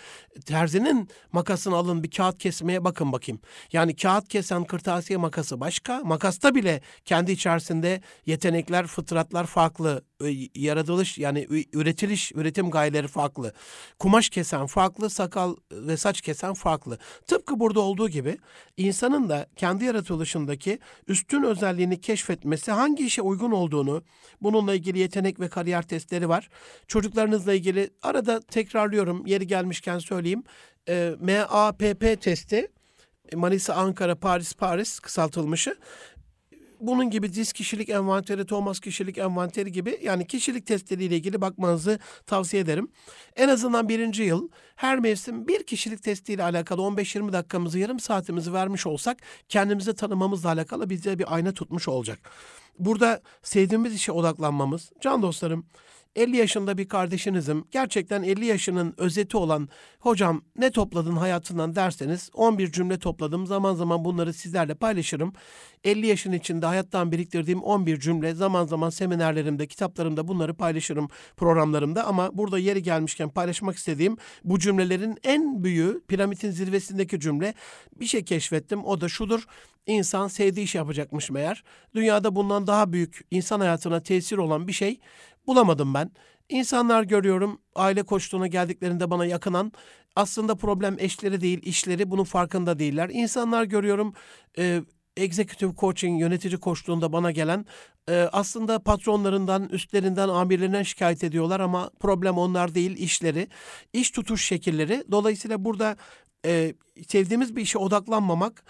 terzinin makasını alın bir kağıt kesmeye bakın bakayım. Yani kağıt kesen kırtasiye makası başka. Makasta bile kendi içerisinde yetenekler, fıtratlar farklı. Yaratılış yani üretiliş, üretim gayeleri farklı. Kumaş kesen farklı, sakal ve saç kesen farklı. Tıpkı burada olduğu gibi insanın da kendi yaratılışındaki üstün özelliğini keşfetmesi hangi işe uygun olduğunu, bununla ilgili yetenek ve kariyer testleri var. Çocuklarınızla ilgili arada tekrarlıyorum yeri gelmişken söyleyeyim. E, MAPP testi Manisa, Ankara, Paris, Paris kısaltılmışı. Bunun gibi diz kişilik envanteri, Thomas kişilik envanteri gibi yani kişilik testleriyle ilgili bakmanızı tavsiye ederim. En azından birinci yıl her mevsim bir kişilik testiyle alakalı 15-20 dakikamızı, yarım saatimizi vermiş olsak kendimizi tanımamızla alakalı bize bir ayna tutmuş olacak. Burada sevdiğimiz işe odaklanmamız, can dostlarım 50 yaşında bir kardeşinizim. Gerçekten 50 yaşının özeti olan hocam ne topladın hayatından derseniz 11 cümle topladım. Zaman zaman bunları sizlerle paylaşırım. 50 yaşın içinde hayattan biriktirdiğim 11 cümle zaman zaman seminerlerimde, kitaplarımda bunları paylaşırım programlarımda ama burada yeri gelmişken paylaşmak istediğim bu cümlelerin en büyüğü piramidin zirvesindeki cümle bir şey keşfettim. O da şudur. İnsan sevdiği iş yapacakmış meğer. Dünyada bundan daha büyük insan hayatına tesir olan bir şey bulamadım ben. İnsanlar görüyorum aile koçluğuna geldiklerinde bana yakınan aslında problem eşleri değil işleri bunun farkında değiller. İnsanlar görüyorum e, executive coaching yönetici koçluğunda bana gelen e, aslında patronlarından, üstlerinden, amirlerinden şikayet ediyorlar ama problem onlar değil işleri, iş tutuş şekilleri. Dolayısıyla burada e, sevdiğimiz bir işe odaklanmamak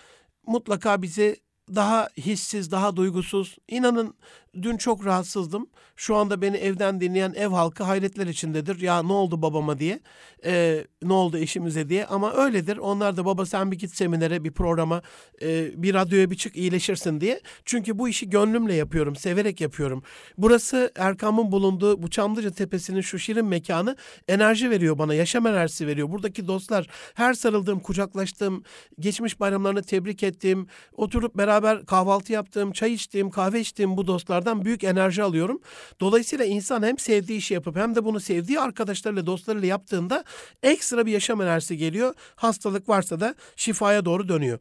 mutlaka bizi daha hissiz, daha duygusuz. İnanın dün çok rahatsızdım. Şu anda beni evden dinleyen ev halkı hayretler içindedir. Ya ne oldu babama diye, e, ne oldu eşimize diye. Ama öyledir. Onlar da baba sen bir git seminere, bir programa, e, bir radyoya bir çık iyileşirsin diye. Çünkü bu işi gönlümle yapıyorum, severek yapıyorum. Burası Erkam'ın bulunduğu bu Çamlıca Tepesi'nin şu şirin mekanı enerji veriyor bana, yaşam enerjisi veriyor. Buradaki dostlar her sarıldığım, kucaklaştığım, geçmiş bayramlarını tebrik ettiğim, oturup beraber kahvaltı yaptığım, çay içtiğim, kahve içtiğim bu dostlardan büyük enerji alıyorum. Dolayısıyla insan hem sevdiği işi yapıp hem de bunu sevdiği arkadaşlarıyla, dostlarıyla yaptığında ekstra bir yaşam enerjisi geliyor. Hastalık varsa da şifaya doğru dönüyor.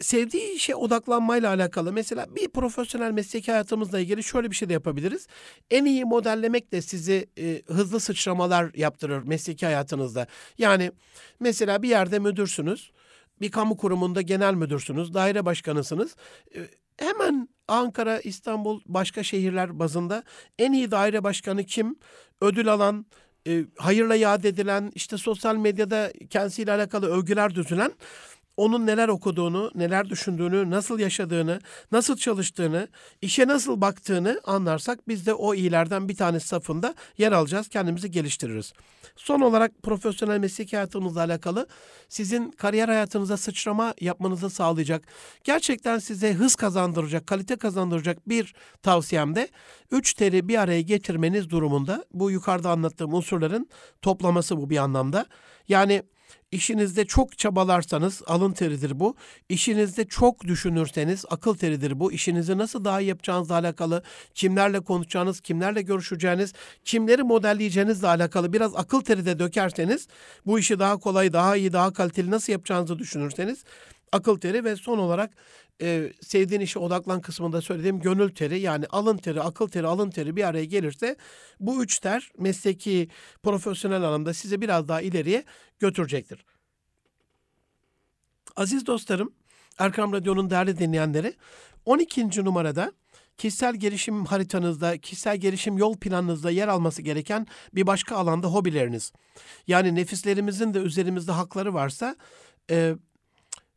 Sevdiği işe odaklanmayla alakalı mesela bir profesyonel mesleki hayatımızla ilgili şöyle bir şey de yapabiliriz. En iyi modellemek de sizi e, hızlı sıçramalar yaptırır mesleki hayatınızda. Yani mesela bir yerde müdürsünüz bir kamu kurumunda genel müdürsünüz, daire başkanısınız. Hemen Ankara, İstanbul, başka şehirler bazında en iyi daire başkanı kim? Ödül alan, e, hayırla yad edilen, işte sosyal medyada kendisiyle alakalı övgüler düzülen onun neler okuduğunu, neler düşündüğünü, nasıl yaşadığını, nasıl çalıştığını, işe nasıl baktığını anlarsak biz de o iyilerden bir tanesi safında yer alacağız, kendimizi geliştiririz. Son olarak profesyonel meslek hayatımızla alakalı sizin kariyer hayatınıza sıçrama yapmanızı sağlayacak, gerçekten size hız kazandıracak, kalite kazandıracak bir tavsiyem de 3 teri bir araya getirmeniz durumunda bu yukarıda anlattığım unsurların toplaması bu bir anlamda. Yani İşinizde çok çabalarsanız alın teridir bu. İşinizde çok düşünürseniz akıl teridir bu. İşinizi nasıl daha iyi yapacağınızla alakalı, kimlerle konuşacağınız, kimlerle görüşeceğiniz, kimleri modelleyeceğinizle alakalı biraz akıl teri de dökerseniz bu işi daha kolay, daha iyi, daha kaliteli nasıl yapacağınızı düşünürseniz akıl teri ve son olarak e, sevdiğin işe odaklan kısmında söylediğim gönül teri yani alın teri, akıl teri, alın teri bir araya gelirse bu üç ter mesleki, profesyonel alanda sizi biraz daha ileriye götürecektir. Aziz dostlarım, Erkam Radyo'nun değerli dinleyenleri 12. numarada kişisel gelişim haritanızda, kişisel gelişim yol planınızda yer alması gereken bir başka alanda hobileriniz. Yani nefislerimizin de üzerimizde hakları varsa e,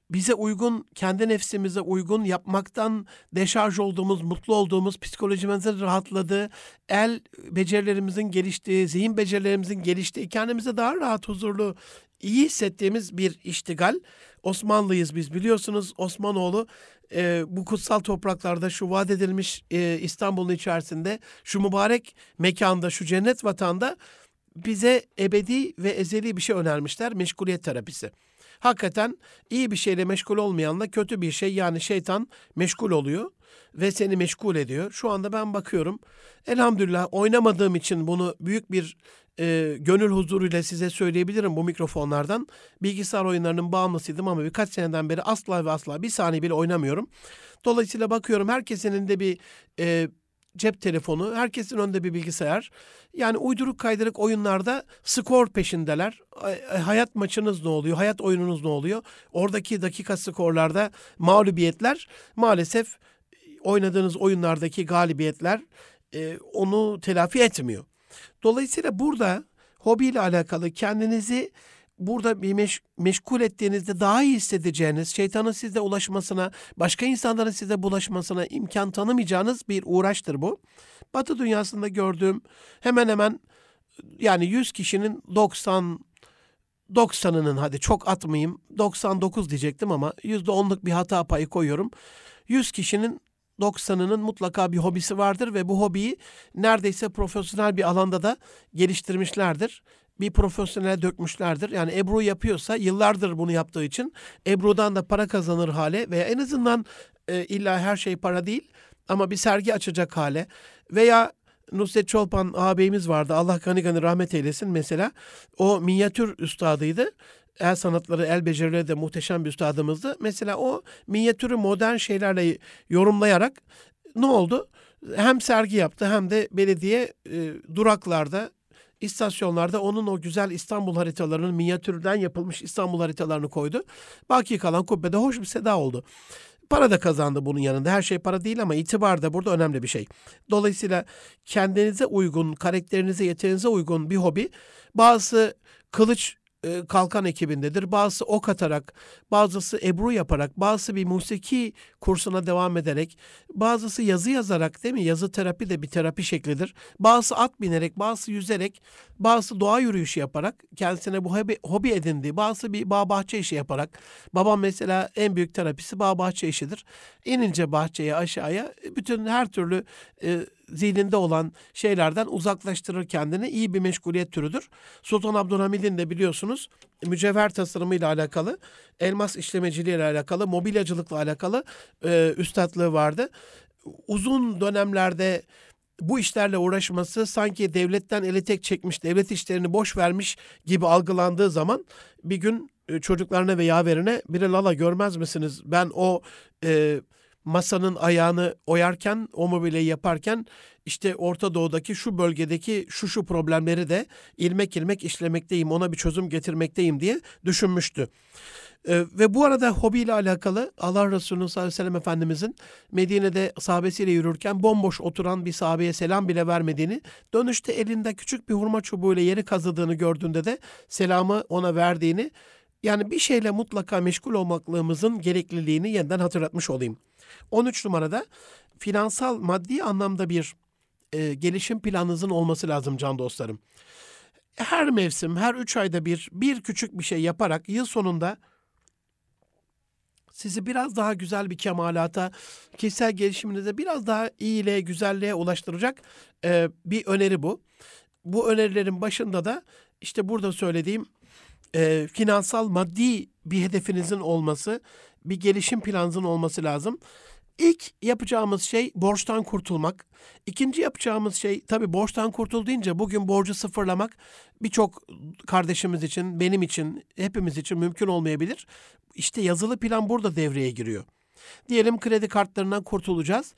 bize uygun, kendi nefsimize uygun yapmaktan deşarj olduğumuz, mutlu olduğumuz, psikolojimizin rahatladığı, el becerilerimizin geliştiği, zihin becerilerimizin geliştiği, kendimize daha rahat, huzurlu, iyi hissettiğimiz bir iştigal. Osmanlıyız biz biliyorsunuz Osmanoğlu e, bu kutsal topraklarda şu vaat edilmiş e, İstanbul'un içerisinde şu mübarek mekanda şu cennet vatanda bize ebedi ve ezeli bir şey önermişler meşguliyet terapisi. Hakikaten iyi bir şeyle meşgul olmayanla kötü bir şey yani şeytan meşgul oluyor ve seni meşgul ediyor. Şu anda ben bakıyorum elhamdülillah oynamadığım için bunu büyük bir e, gönül huzuruyla size söyleyebilirim bu mikrofonlardan. Bilgisayar oyunlarının bağımlısıydım ama birkaç seneden beri asla ve asla bir saniye bile oynamıyorum. Dolayısıyla bakıyorum herkesin elinde bir e, cep telefonu, herkesin önünde bir bilgisayar. Yani uyduruk kaydırık oyunlarda skor peşindeler. Hayat maçınız ne oluyor? Hayat oyununuz ne oluyor? Oradaki dakika skorlarda mağlubiyetler maalesef oynadığınız oyunlardaki galibiyetler e, onu telafi etmiyor. Dolayısıyla burada hobiyle alakalı kendinizi burada bir meş, meşgul ettiğinizde daha iyi hissedeceğiniz, şeytanın size ulaşmasına, başka insanların size bulaşmasına imkan tanımayacağınız bir uğraştır bu. Batı dünyasında gördüğüm hemen hemen yani 100 kişinin 90 90'ının hadi çok atmayayım 99 diyecektim ama %10'luk bir hata payı koyuyorum. 100 kişinin %90'ının mutlaka bir hobisi vardır ve bu hobiyi neredeyse profesyonel bir alanda da geliştirmişlerdir. Bir profesyonel dökmüşlerdir. Yani Ebru yapıyorsa yıllardır bunu yaptığı için Ebru'dan da para kazanır hale veya en azından e, illa her şey para değil ama bir sergi açacak hale veya Nusret Çolpan ağabeyimiz vardı. Allah gani gani rahmet eylesin mesela. O minyatür üstadıydı. El sanatları, el becerileri de muhteşem bir üstadımızdı. Mesela o minyatürü modern şeylerle yorumlayarak ne oldu? Hem sergi yaptı hem de belediye e, duraklarda istasyonlarda onun o güzel İstanbul haritalarının minyatürden yapılmış İstanbul haritalarını koydu. Baki kalan kubbede hoş bir seda oldu. Para da kazandı bunun yanında. Her şey para değil ama itibar da burada önemli bir şey. Dolayısıyla kendinize uygun, karakterinize, yeteneğinize uygun bir hobi. Bazı kılıç e, kalkan ekibindedir. Bazısı ok atarak, bazısı ebru yaparak, bazısı bir musiki kursuna devam ederek, bazısı yazı yazarak değil mi? Yazı terapi de bir terapi şeklidir. Bazısı at binerek, bazısı yüzerek, bazısı doğa yürüyüşü yaparak kendisine bu hobi, hobi edindiği, bazısı bir bağ bahçe işi yaparak. Babam mesela en büyük terapisi bağ bahçe işidir. İnince bahçeye aşağıya bütün her türlü e, zihninde olan şeylerden uzaklaştırır kendini. iyi bir meşguliyet türüdür. Sultan Abdülhamid'in de biliyorsunuz mücevher tasarımıyla alakalı, elmas işlemeciliğiyle alakalı, mobilyacılıkla alakalı e, üstadlığı vardı. Uzun dönemlerde bu işlerle uğraşması sanki devletten eli tek çekmiş, devlet işlerini boş vermiş gibi algılandığı zaman bir gün e, çocuklarına ve yaverine bir lala görmez misiniz? Ben o e, masanın ayağını oyarken, o mobilyayı yaparken işte Orta Doğu'daki şu bölgedeki şu şu problemleri de ilmek ilmek işlemekteyim, ona bir çözüm getirmekteyim diye düşünmüştü. Ee, ve bu arada hobiyle alakalı Allah Resulü sallallahu aleyhi ve sellem Efendimizin Medine'de sahabesiyle yürürken bomboş oturan bir sahabeye selam bile vermediğini, dönüşte elinde küçük bir hurma çubuğuyla yeri kazıdığını gördüğünde de selamı ona verdiğini, yani bir şeyle mutlaka meşgul olmaklığımızın gerekliliğini yeniden hatırlatmış olayım. 13 numarada finansal maddi anlamda bir e, gelişim planınızın olması lazım can dostlarım. Her mevsim, her 3 ayda bir bir küçük bir şey yaparak yıl sonunda sizi biraz daha güzel bir kemalata, kişisel gelişiminize biraz daha iyiliğe, güzelliğe ulaştıracak e, bir öneri bu. Bu önerilerin başında da işte burada söylediğim e, finansal maddi bir hedefinizin olması, bir gelişim planınızın olması lazım. İlk yapacağımız şey borçtan kurtulmak. İkinci yapacağımız şey tabii borçtan kurtul deyince bugün borcu sıfırlamak birçok kardeşimiz için, benim için, hepimiz için mümkün olmayabilir. İşte yazılı plan burada devreye giriyor. Diyelim kredi kartlarından kurtulacağız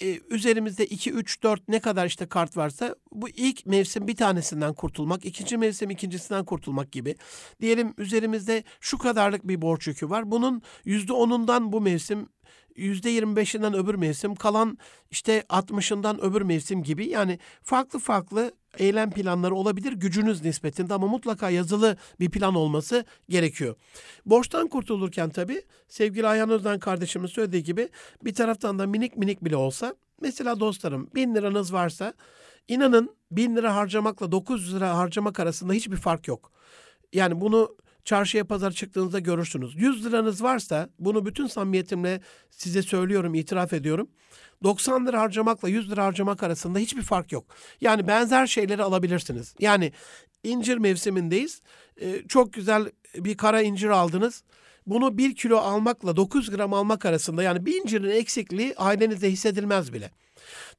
e, üzerimizde 2, 3, 4 ne kadar işte kart varsa bu ilk mevsim bir tanesinden kurtulmak, ikinci mevsim ikincisinden kurtulmak gibi. Diyelim üzerimizde şu kadarlık bir borç yükü var. Bunun %10'undan bu mevsim %25'inden öbür mevsim, kalan işte 60'ından öbür mevsim gibi yani farklı farklı eylem planları olabilir gücünüz nispetinde ama mutlaka yazılı bir plan olması gerekiyor. Borçtan kurtulurken tabii sevgili Ayhan Özden kardeşimin söylediği gibi bir taraftan da minik minik bile olsa mesela dostlarım bin liranız varsa inanın bin lira harcamakla 900 lira harcamak arasında hiçbir fark yok. Yani bunu çarşıya pazar çıktığınızda görürsünüz. 100 liranız varsa bunu bütün samimiyetimle size söylüyorum, itiraf ediyorum. 90 lira harcamakla 100 lira harcamak arasında hiçbir fark yok. Yani benzer şeyleri alabilirsiniz. Yani incir mevsimindeyiz. Ee, çok güzel bir kara incir aldınız. Bunu 1 kilo almakla 9 gram almak arasında yani bir incirin eksikliği ailenizde hissedilmez bile.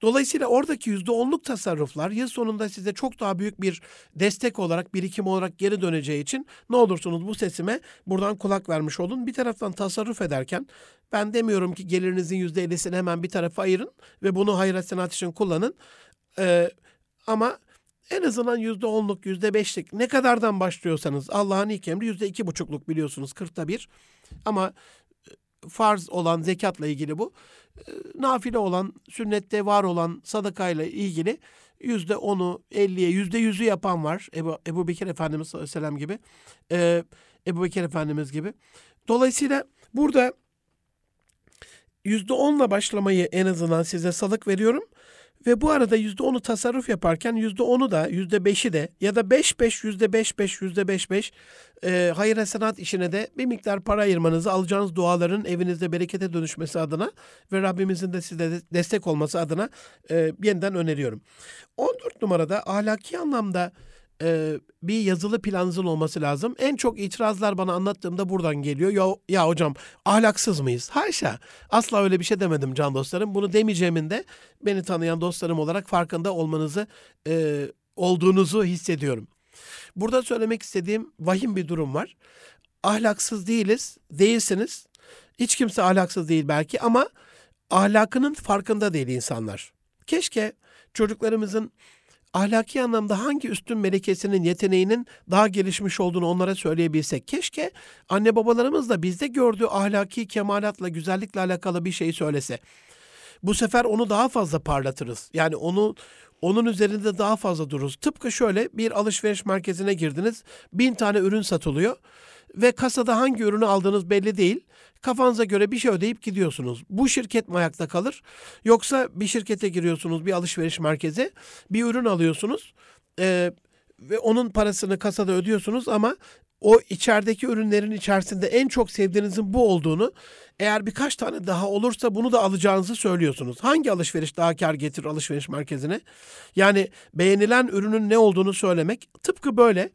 Dolayısıyla oradaki yüzde onluk tasarruflar yıl sonunda size çok daha büyük bir destek olarak, birikim olarak geri döneceği için ne olursunuz bu sesime buradan kulak vermiş olun. Bir taraftan tasarruf ederken ben demiyorum ki gelirinizin yüzde ellisini hemen bir tarafa ayırın ve bunu hayır sanat için kullanın. Ee, ama en azından yüzde onluk, yüzde beşlik ne kadardan başlıyorsanız Allah'ın ilk emri yüzde iki buçukluk biliyorsunuz kırkta bir. Ama e, farz olan zekatla ilgili bu. Nafile olan, sünnette var olan sadakayla ilgili yüzde onu, elliye, yüzde yüzü yapan var. Ebu, Ebu Bekir Efendimiz sallallahu gibi. Ee, Ebu Bekir Efendimiz gibi. Dolayısıyla burada yüzde onla başlamayı en azından size salık veriyorum. Ve bu arada yüzde onu tasarruf yaparken yüzde onu da yüzde beşi de ya da beş beş yüzde beş beş yüzde beş beş e, hayır sanat işine de bir miktar para ayırmanızı alacağınız duaların evinizde berekete dönüşmesi adına ve Rabbimizin de size destek olması adına e, yeniden öneriyorum. 14 numarada ahlaki anlamda e, bir yazılı planınızın olması lazım. En çok itirazlar bana anlattığımda buradan geliyor. Ya, ya hocam ahlaksız mıyız? Haşa. Asla öyle bir şey demedim can dostlarım. Bunu demeyeceğimin de beni tanıyan dostlarım olarak farkında olmanızı e, olduğunuzu hissediyorum. Burada söylemek istediğim vahim bir durum var. Ahlaksız değiliz, değilsiniz. Hiç kimse ahlaksız değil belki ama ahlakının farkında değil insanlar. Keşke çocuklarımızın ahlaki anlamda hangi üstün melekesinin, yeteneğinin daha gelişmiş olduğunu onlara söyleyebilsek. Keşke anne babalarımız da bizde gördüğü ahlaki kemalatla, güzellikle alakalı bir şey söylese. Bu sefer onu daha fazla parlatırız. Yani onu onun üzerinde daha fazla dururuz. Tıpkı şöyle bir alışveriş merkezine girdiniz. Bin tane ürün satılıyor ve kasada hangi ürünü aldığınız belli değil. Kafanıza göre bir şey ödeyip gidiyorsunuz. Bu şirket mi ayakta kalır? Yoksa bir şirkete giriyorsunuz, bir alışveriş merkezi, bir ürün alıyorsunuz e, ve onun parasını kasada ödüyorsunuz ama o içerideki ürünlerin içerisinde en çok sevdiğinizin bu olduğunu eğer birkaç tane daha olursa bunu da alacağınızı söylüyorsunuz. Hangi alışveriş daha kar getirir alışveriş merkezine? Yani beğenilen ürünün ne olduğunu söylemek tıpkı böyle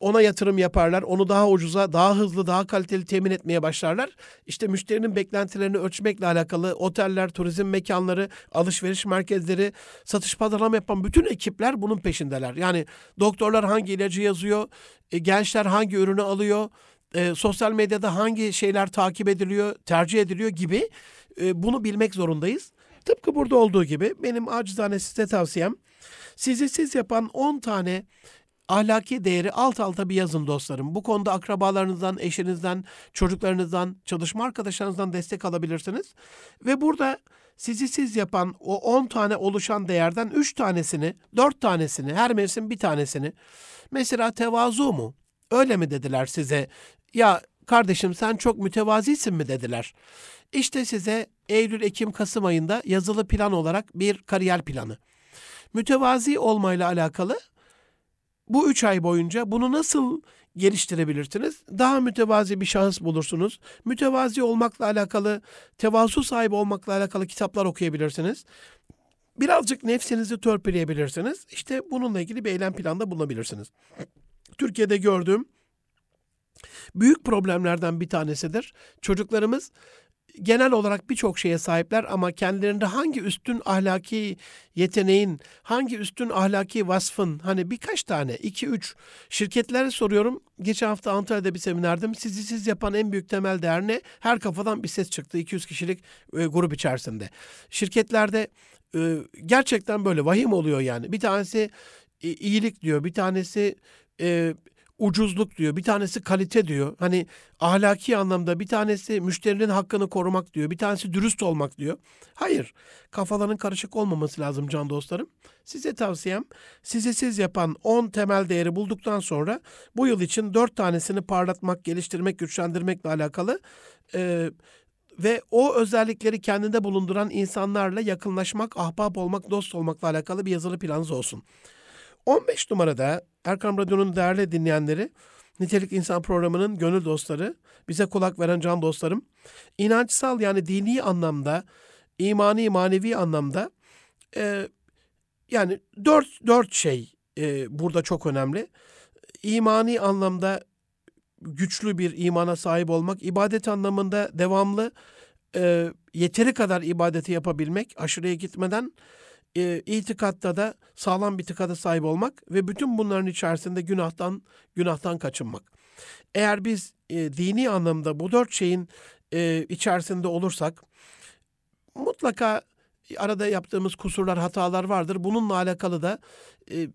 ona yatırım yaparlar. Onu daha ucuza, daha hızlı, daha kaliteli temin etmeye başlarlar. İşte müşterinin beklentilerini ölçmekle alakalı oteller, turizm mekanları, alışveriş merkezleri, satış pazarlama yapan bütün ekipler bunun peşindeler. Yani doktorlar hangi ilacı yazıyor, e, gençler hangi ürünü alıyor, e, sosyal medyada hangi şeyler takip ediliyor, tercih ediliyor gibi e, bunu bilmek zorundayız. Tıpkı burada olduğu gibi benim acizane size tavsiyem sizi siz yapan 10 tane ahlaki değeri alt alta bir yazın dostlarım. Bu konuda akrabalarınızdan, eşinizden, çocuklarınızdan, çalışma arkadaşlarınızdan destek alabilirsiniz. Ve burada sizi siz yapan o 10 tane oluşan değerden 3 tanesini, 4 tanesini, her mevsim bir tanesini. Mesela tevazu mu? Öyle mi dediler size? Ya kardeşim sen çok mütevazisin mi dediler. İşte size Eylül, Ekim, Kasım ayında yazılı plan olarak bir kariyer planı. Mütevazi olmayla alakalı bu üç ay boyunca bunu nasıl geliştirebilirsiniz? Daha mütevazi bir şahıs bulursunuz. Mütevazi olmakla alakalı, tevazu sahibi olmakla alakalı kitaplar okuyabilirsiniz. Birazcık nefsinizi törpüleyebilirsiniz. İşte bununla ilgili bir eylem planda bulunabilirsiniz. Türkiye'de gördüğüm büyük problemlerden bir tanesidir. Çocuklarımız genel olarak birçok şeye sahipler ama kendilerinde hangi üstün ahlaki yeteneğin, hangi üstün ahlaki vasfın hani birkaç tane, iki üç şirketlere soruyorum. Geçen hafta Antalya'da bir seminerdim. Sizi siz yapan en büyük temel değer ne? Her kafadan bir ses çıktı 200 kişilik e, grup içerisinde. Şirketlerde e, gerçekten böyle vahim oluyor yani. Bir tanesi e, iyilik diyor, bir tanesi e, ucuzluk diyor, bir tanesi kalite diyor. Hani ahlaki anlamda bir tanesi müşterinin hakkını korumak diyor, bir tanesi dürüst olmak diyor. Hayır, kafaların karışık olmaması lazım can dostlarım. Size tavsiyem sizi siz yapan 10 temel değeri bulduktan sonra bu yıl için 4 tanesini parlatmak, geliştirmek, güçlendirmekle alakalı e, ve o özellikleri kendinde bulunduran insanlarla yakınlaşmak, ahbap olmak, dost olmakla alakalı bir yazılı planınız olsun. 15 numarada Erkam Radyo'nun değerli dinleyenleri, Nitelik İnsan programının gönül dostları, bize kulak veren can dostlarım, inançsal yani dini anlamda, imani manevi anlamda e, yani dört, dört şey e, burada çok önemli. İmani anlamda güçlü bir imana sahip olmak, ibadet anlamında devamlı e, yeteri kadar ibadeti yapabilmek, aşırıya gitmeden e, itikatta da sağlam bir itikada sahip olmak ve bütün bunların içerisinde günahtan günahtan kaçınmak. Eğer biz e, dini anlamda bu dört şeyin e, içerisinde olursak mutlaka arada yaptığımız kusurlar, hatalar vardır. Bununla alakalı da e,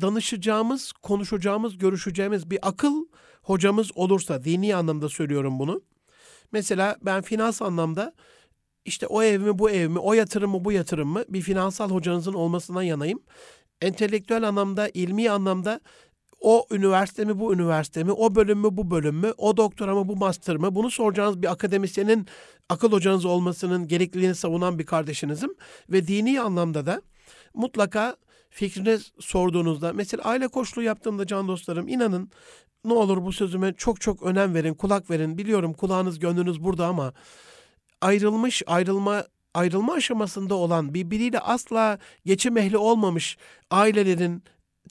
danışacağımız, konuşacağımız, görüşeceğimiz bir akıl hocamız olursa, dini anlamda söylüyorum bunu. Mesela ben finans anlamda işte o ev mi bu ev mi, o yatırım mı bu yatırım mı bir finansal hocanızın olmasından yanayım. Entelektüel anlamda, ilmi anlamda o üniversite mi bu üniversite mi, o bölüm mü bu bölüm mü, o doktora mı bu master mı bunu soracağınız bir akademisyenin akıl hocanız olmasının gerekliliğini savunan bir kardeşinizim. Ve dini anlamda da mutlaka fikrini sorduğunuzda mesela aile koçluğu yaptığımda can dostlarım inanın ne olur bu sözüme çok çok önem verin, kulak verin. Biliyorum kulağınız gönlünüz burada ama ayrılmış, ayrılma ayrılma aşamasında olan birbiriyle asla geçim ehli olmamış ailelerin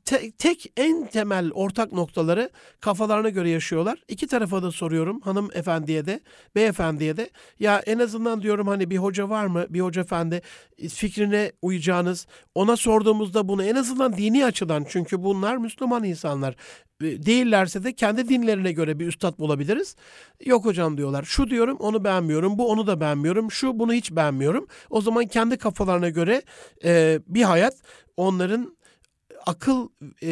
te- tek en temel ortak noktaları kafalarına göre yaşıyorlar. İki tarafa da soruyorum hanımefendiye de beyefendiye de ya en azından diyorum hani bir hoca var mı bir hoca efendi fikrine uyacağınız ona sorduğumuzda bunu en azından dini açıdan çünkü bunlar Müslüman insanlar e, değillerse de kendi dinlerine göre bir üstad bulabiliriz. Yok hocam diyorlar. Şu diyorum onu beğenmiyorum. Bu onu da beğenmiyorum. Şu bunu hiç beğenmiyorum. O zaman kendi kafalarına göre e, bir hayat onların akıl, e,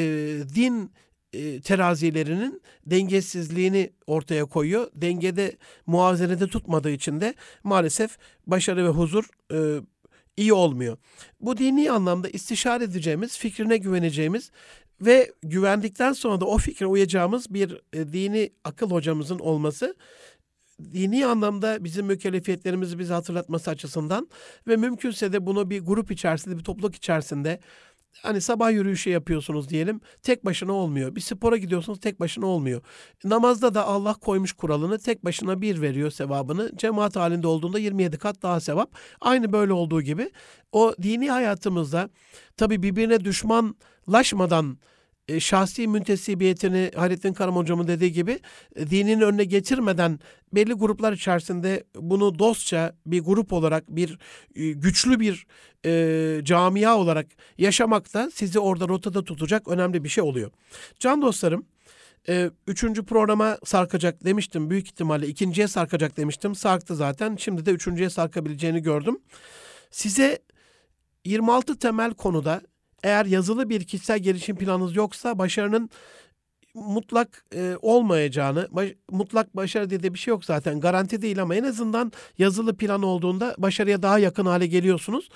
din e, terazilerinin dengesizliğini ortaya koyuyor. Dengede, muazenede tutmadığı için de maalesef başarı ve huzur e, iyi olmuyor. Bu dini anlamda istişare edeceğimiz, fikrine güveneceğimiz ve güvendikten sonra da o fikre uyacağımız bir e, dini akıl hocamızın olması dini anlamda bizim mükellefiyetlerimizi bize hatırlatması açısından ve mümkünse de bunu bir grup içerisinde, bir topluluk içerisinde hani sabah yürüyüşü yapıyorsunuz diyelim tek başına olmuyor. Bir spora gidiyorsunuz tek başına olmuyor. Namazda da Allah koymuş kuralını tek başına bir veriyor sevabını. Cemaat halinde olduğunda 27 kat daha sevap. Aynı böyle olduğu gibi o dini hayatımızda tabi birbirine düşmanlaşmadan e, şahsi müntesibiyetini Hayrettin Karam hocamın dediği gibi e, dinin önüne getirmeden belli gruplar içerisinde bunu dostça bir grup olarak bir e, güçlü bir e, camia olarak yaşamak da sizi orada rotada tutacak önemli bir şey oluyor. Can dostlarım e, üçüncü programa sarkacak demiştim. Büyük ihtimalle ikinciye sarkacak demiştim. Sarktı zaten. Şimdi de üçüncüye sarkabileceğini gördüm. Size 26 temel konuda eğer yazılı bir kişisel gelişim planınız yoksa başarının mutlak e, olmayacağını, baş, mutlak başarı diye de bir şey yok zaten. Garanti değil ama en azından yazılı plan olduğunda başarıya daha yakın hale geliyorsunuz.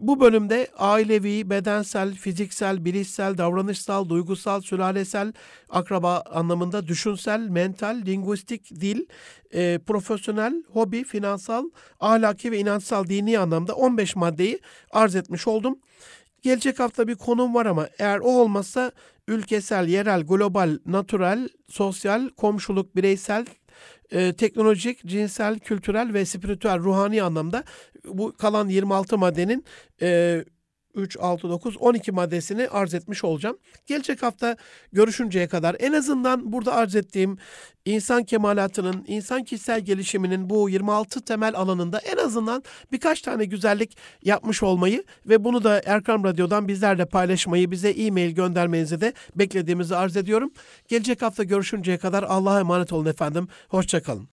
Bu bölümde ailevi, bedensel, fiziksel, bilişsel, davranışsal, duygusal, sülalesel, akraba anlamında düşünsel, mental, linguistik, dil, e, profesyonel, hobi, finansal, ahlaki ve inançsal dini anlamda 15 maddeyi arz etmiş oldum. Gelecek hafta bir konum var ama eğer o olmazsa ülkesel, yerel, global, natural, sosyal, komşuluk, bireysel, e, teknolojik, cinsel, kültürel ve spiritüel, ruhani anlamda bu kalan 26 maddenin e, 3, 6, 9, 12 maddesini arz etmiş olacağım. Gelecek hafta görüşünceye kadar en azından burada arz ettiğim insan kemalatının, insan kişisel gelişiminin bu 26 temel alanında en azından birkaç tane güzellik yapmış olmayı ve bunu da Erkam Radyo'dan bizlerle paylaşmayı, bize e-mail göndermenizi de beklediğimizi arz ediyorum. Gelecek hafta görüşünceye kadar Allah'a emanet olun efendim. Hoşçakalın.